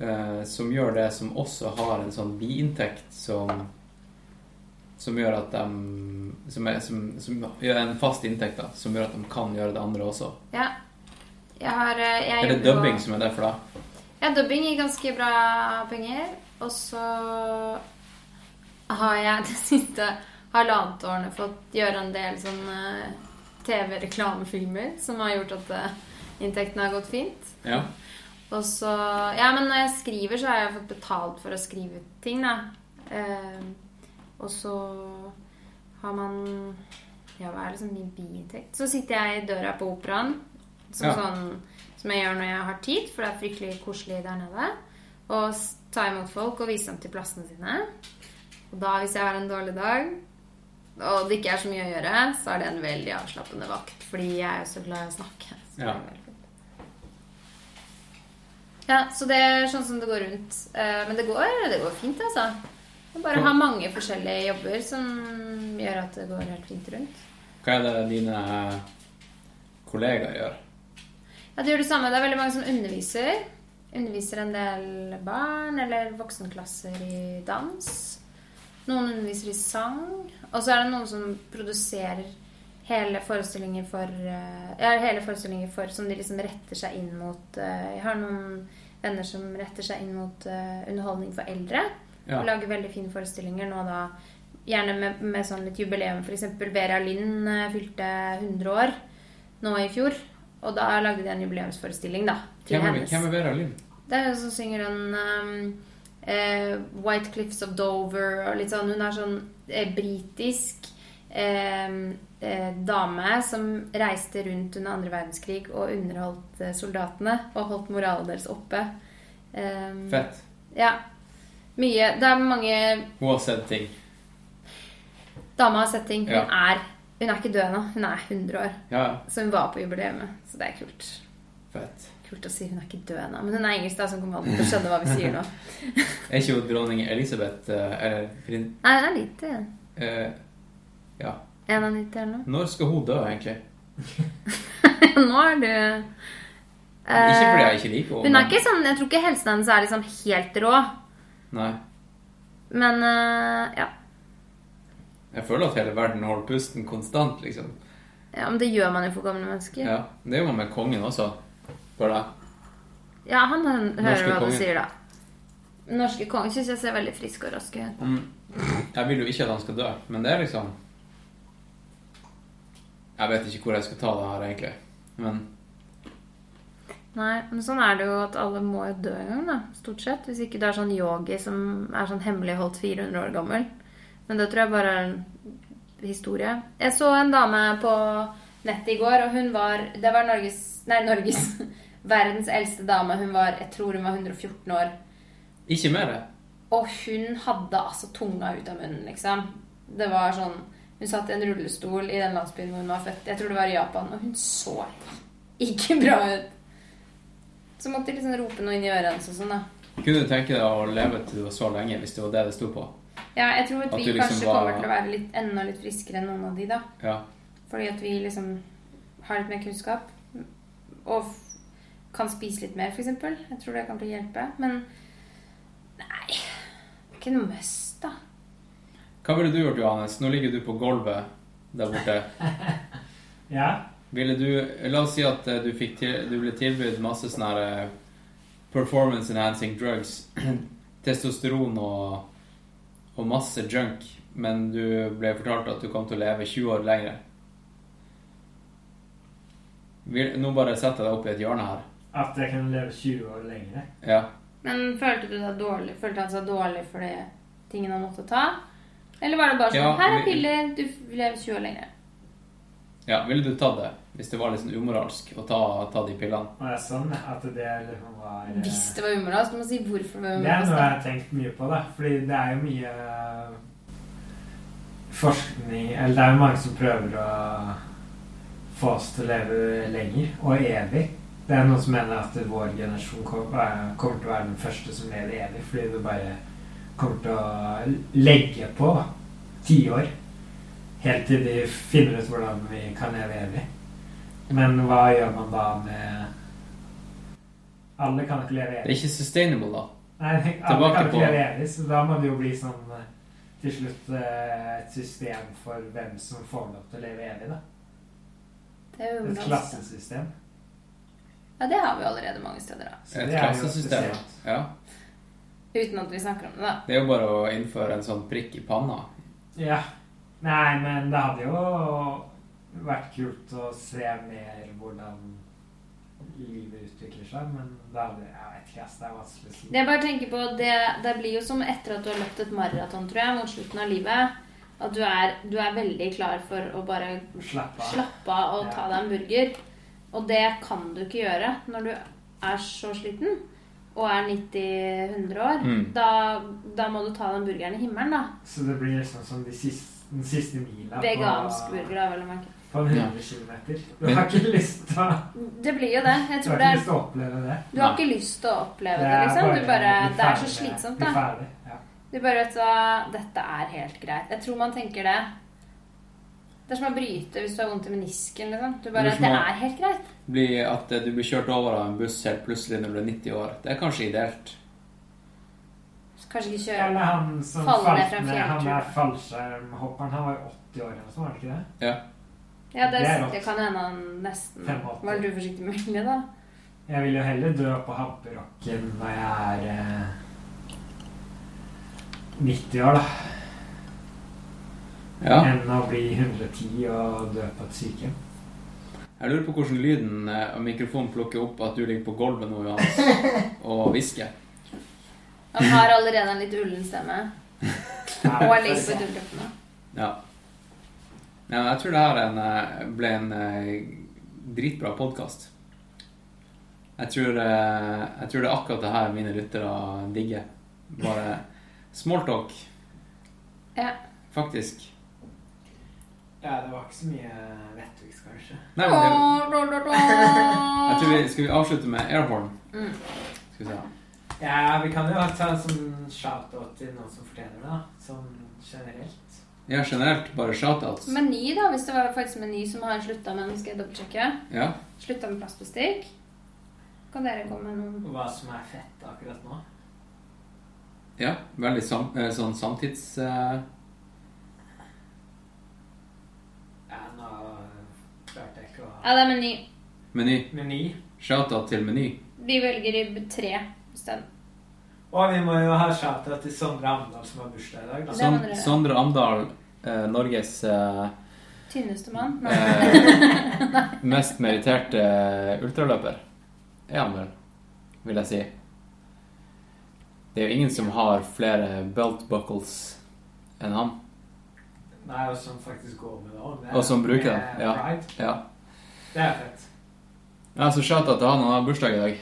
eh, som gjør det, som også har en sånn biinntekt som som gjør at de som, er, som, som gjør en fast inntekt, da, som gjør at de kan gjøre det andre også. Ja. Jeg har eh, jeg Er det dubbing på- som er derfor, for deg? Ja, dubbing gir ganske bra penger. Og så har jeg det siste halvannet årene fått gjøre en del sånne TV-reklamefilmer som har gjort at inntekten inntektene har gått fint. Ja. Og så Ja, men når jeg skriver, så har jeg fått betalt for å skrive ting, da. Eh, og så har man Ja, hva er liksom min biinntekt? Så sitter jeg i døra på operaen, som, Ja. sånn, som jeg gjør når jeg har tid, for det er fryktelig koselig der nede. Og ta imot folk og vise dem til plassene sine. Og da, hvis jeg har en dårlig dag, og det ikke er så mye å gjøre, så er det en veldig avslappende vakt. Fordi jeg er jo så glad i å snakke. Så Ja. Ja, så det er sånn som det går rundt. Eh, Men det går, det går fint, altså. Man bare ha mange forskjellige jobber som gjør at det går helt fint rundt. Hva er det dine kollegaer gjør. Ja, det gjør det samme. Det er veldig mange som underviser. Underviser en del barn eller voksenklasser i dans. Noen underviser i sang. Og så er det noen som produserer hele forestillinger for eh, Ja, hele forestillinger for som de liksom retter seg inn mot eh, Jeg har noen venner som retter seg inn mot eh, underholdning for eldre. Ja. Og lager veldig fine forestillinger nå da. Gjerne med, med sånn litt jubileum. Eksempel Vera Lind fylte 100 år nå i fjor. Og da lagde de en jubileumsforestilling da, til Hvem hennes. hvem er Vera Lind? Det er hun som synger den um, eh, White Cliffs of Dover og litt sånn. Hun er sånn eh, britisk eh, eh, dame som reiste rundt under andre verdenskrig og underholdt eh, soldatene og holdt moralen deres oppe. Um, Fett. Ja. Mye Det er mange Hun har sett ting. Dama har sett ting. Hun Ja. er Hun er ikke død nå. Hun er 100 år. Ja, Så hun var på jubileet. Så det er kult. fett. Kult å si hun er ikke død ennå. Men hun er engelsk, da, så hun kommer alltid til å skjønne hva vi sier nå. Er ikke hun dronning Elisabeth eh, eller. Nei, hun er lite. Uh, ja. 91 eller noe. Når skal hun dø, egentlig? Nå er du Ikke fordi jeg ikke liker Hun er ikke sånn Jeg tror ikke helsen hennes er liksom helt rå. Nei. Men uh, ja. Jeg føler at hele verden holder pusten konstant, liksom. ja. Men det gjør man jo for gamle mennesker. Ja. Det gjør man med kongen også. Føler jeg. Ja, han han hører hva du sier, da. Norske kongen syns jeg ser veldig frisk og rask ut. Mm. Jeg vil jo ikke at han skal dø, men det er liksom Jeg vet ikke hvor jeg skal ta det her, egentlig. Men Nei, men sånn er det jo at alle må jo dø en gang, da. Stort sett. Hvis ikke du er sånn yogi som er sånn hemmelig holdt 400 år gammel. Men det tror jeg bare er en historie. Jeg så en dame på nettet i går, og hun var Det var Norges Nei, Norges Verdens eldste dame. Hun var Jeg tror hun var 114 år. ikke mer. Og hun hadde altså tunga ut av munnen, liksom. Det var sånn Hun satt i en rullestol i den landsbyen hvor hun var født. Jeg tror det var i Japan. Og hun så ikke bra ut. Så måtte de liksom rope noe inn i øret hennes og sånn, da. Kunne du tenke deg å leve til du var så lenge, hvis det var det det sto på? Ja, jeg tror at At vi liksom kanskje var- kommer til å være litt, enda litt friskere enn noen av de, da. Ja. Fordi at vi liksom har litt mer kunnskap. Og f- kan spise litt mer, f.eks. Jeg tror det kan bli hjelpe. Men nei Ikke noe must, da. Hva ville du gjort, Johannes? Nå ligger du på gulvet der borte. Ja. Ville du La oss si at eh, du, fikk til, du ble tilbudt masse sånne eh, performance enhancing drugs. Testosteron og, og masse junk. Men du ble fortalt at du kom til å leve 20 år lenger. Vil, nå bare setter jeg deg opp i et hjørne her. At jeg kan leve 20 år lenger. Ja. Men følte du deg dårlig? Følte han seg dårlig for de tingene han måtte ta? Eller var det bare sånn Ja, Her er piller, du lever 20 år lenger. Ja. Ville du tatt det hvis det var litt sånn umoralsk å ta, ta de pillene? Og det er sånn at det liksom var eh, Hvis det var umoralsk. Du må si hvorfor det var Det er noe jeg har tenkt mye på, da. Fordi det er jo mye forskning Eller det er jo mange som prøver å få oss til å leve lenger og evig. Det er noen som mener at vår generasjon er- kommer til å være den første som lever evig, fordi det bare kommer til å legge på tiår. Helt til de finner ut hvordan vi kan leve evig. Men hva gjør man da med Alle kan ikke leve evig. Det er ikke sustainable, da. Nei, alle Tilbake kan ikke på- leve evig, så da må det jo bli sånn til slutt eh, et system for hvem som får lov til å leve evig, da. Det er Et umoralsk. klassesystem. Ja, det har vi allerede mange steder, da. Så Et klassesystem. Ja. Uten at vi snakker om det, da. Det er jo bare å innføre en sånn prikk i panna. Ja. Nei, men det hadde jo vært kult å se mer hvordan livet utvikler seg, men det hadde Jeg vet ikke, ass. Det er vanskelig å jeg bare tenker på, det, det blir jo som etter at du har løpt et maraton, tror jeg, mot slutten av livet. At du er, du er veldig klar for å bare slappe av. slappe av og Ja. ta deg en burger. Og det kan du ikke gjøre når du er så sliten og er 90-100 år. Mm. Da, da må du ta den burgeren i himmelen, da. Så det blir liksom som de siste, den siste mila Vegansk burger, da, vel å merke. på 100 km. Du har ikke lyst til å Det blir jo det. Jeg Du har ikke lyst til å oppleve det. Du har ikke lyst til å oppleve det, liksom. Du bare, det er så slitsomt, da. Du bare vet hva Dette er helt greit. Jeg tror man tenker det. Det er som å bryte hvis du har vondt i menisken. Liksom. Du bare, Det er det er helt greit. Bli at du blir kjørt over av en buss helt plutselig når du er 90 år. Det er kanskje ideelt. Kanskje ikke kjøre Eller han som Falle ned fra en ned, han der fallskjermhopperen, han var jo 80 år eller noe sånt, var det ikke det? Ja. Ja, det, Det det kan hende han nesten 85. Var du forsiktig med vilje, da? Jeg vil jo heller dø på Hamperokken når jeg er eh, 90 år, da, ja. enn å bli 110 og dø på et sykehjem. Jeg lurer på hvordan lyden eh, av mikrofonen plukker opp at du ligger på gulvet nå, Johannes, og hvisker. Han har allerede en litt ullen stemme. Og ligger på dørtøppene. Ja. ja. Jeg tror det her er en, eh, ble en eh, dritbra podkast. Jeg, tror, eh, jeg tror det er akkurat det her mine lyttere digger. Bare smalltalk, Ja. faktisk. Ja, det var ikke så mye vettvigs, kanskje. Nei, men det, jeg tror vi, Skal vi avslutte med airhorn? Mm. Skal vi se. Ja, vi kan jo ta en sånn shout-out til noen som fortjener det, da. Sånn generelt. Ja, generelt bare shout-outs. Meny, da. Hvis det var faktisk Meny som har slutta med den, skal jeg dobbeltsjekke. Ja. Slutta med plastbestikk. Kan dere komme med noen hva som er fett akkurat nå. ja. Veldig sam, eh, sånn samtids... Uh... Ja, nå klarte jeg ikke å Ja, det er Meny. Meny. Meny. Shoutout til Meny. Vi velger i tre isteden. Og vi må jo ha shout-out til Sondre Amdal som har bursdag i dag. da. Dere. Sondre Amdal, eh, Norges eh, Tynneste mann. Nei. eh, mest meritterte ultraløper. Er han vel, vil jeg si. Det er jo ingen som har flere belt buckles enn han. Nei, og som faktisk går med det òg. Og som bruker det, ja. Ja. Det er fett. ja så shout-out til han. Han har bursdag i dag.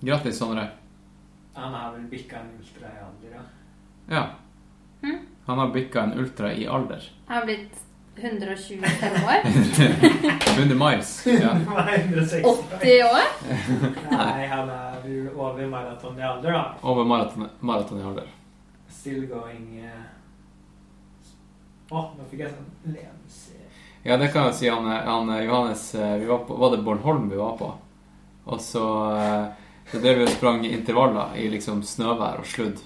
Grattis, Sondre. Han har vel bikka en ultra i alder, ja. Ja. Hm? Han har bikka en ultra i alder. Han har blitt 125 år. 100 miles. Ja. Han er 160 80 år. Nei, han er vel over maraton i alder, da. Over maraton, maraton i alder. Still going eh. Å, nå fikk jeg sånn lemse... Ja, det kan jeg si. Han, han Johannes eh, vi var, på, var det Bornholm vi var på? Og så, eh, så drev vi og sprang intervaller i liksom snøvær og sludd.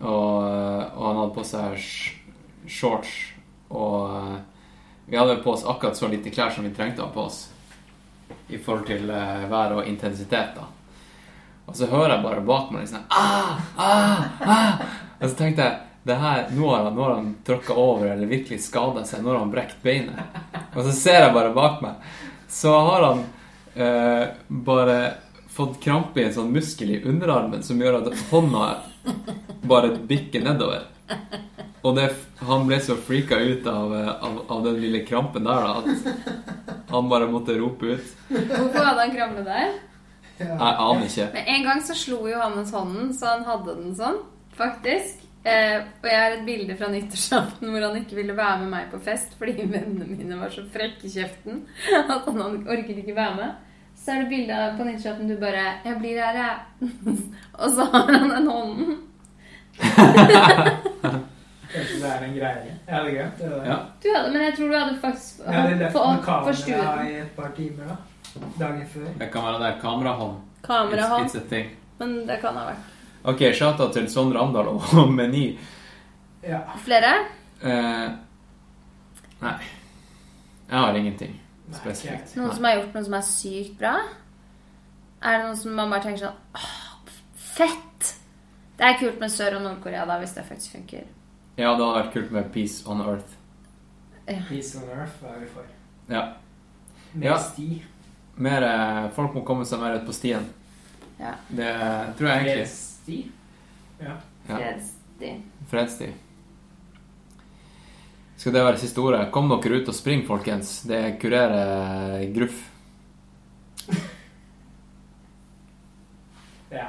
Og, eh, og han hadde på seg shorts. Og eh, vi hadde på oss akkurat så lite klær som vi trengte på oss. I forhold til eh, vær og intensitet, da. Og så hører jeg bare bak meg liksom ah, ah, ah. Og så tenkte jeg det her, nå har han, nå han tråkka over eller virkelig skada seg. Nå har han brekt beinet. Og så ser jeg bare bak meg. Så har han eh, bare fått krampe i en sånn muskel i underarmen som gjør at hånda bare bikker nedover. Og det, han ble så freaka ut av, eh, av, av den lille krampen der da, at han bare måtte rope ut. Hvorfor hadde han krampe der? Jeg aner ikke. Men En gang så slo Johannes hånden, så han hadde den sånn, faktisk. Eh, og jeg har et bilde fra nyttårsaften hvor han ikke ville være med meg på fest fordi vennene mine var så frekke i kjeften at han orket ikke være med. Så er det bilde av på nyttårsaften du bare 'Jeg blir her, jeg'. og så har han den hånden. Kanskje det er en greie. Jeg hadde glemt det. der. Ja. Du hadde, Men jeg tror du hadde faktisk Jeg hadde levd for, med kamera i et par timer, da. Dagen før. Det kan være det er kamerahånd. It's, Kamerahånd. it's a thing. Men det kan ha vært Ok, shout-out til Sondre Amdal og Meny. Ja. flere. Eh, nei. Jeg har ingenting spesifikt. Noen Nei. som har gjort noe som er sykt bra? Er det noen som man bare tenker sånn Åh, fett! Det er kult med Sør- og Nord-Korea, da, hvis det faktisk funker. Ja, det hadde vært kult med Peace on Earth. Peace on Earth hva er vi for. Ja. Mer Ja. sti. Mer, eh, folk må komme seg mer ut på stien. Ja. Det tror jeg egentlig. Fredssti? Ja. Fredssti. Fredstid. Skal det være siste ordet? Kom dere ut og spring, folkens. Det kurerer gruff. ja.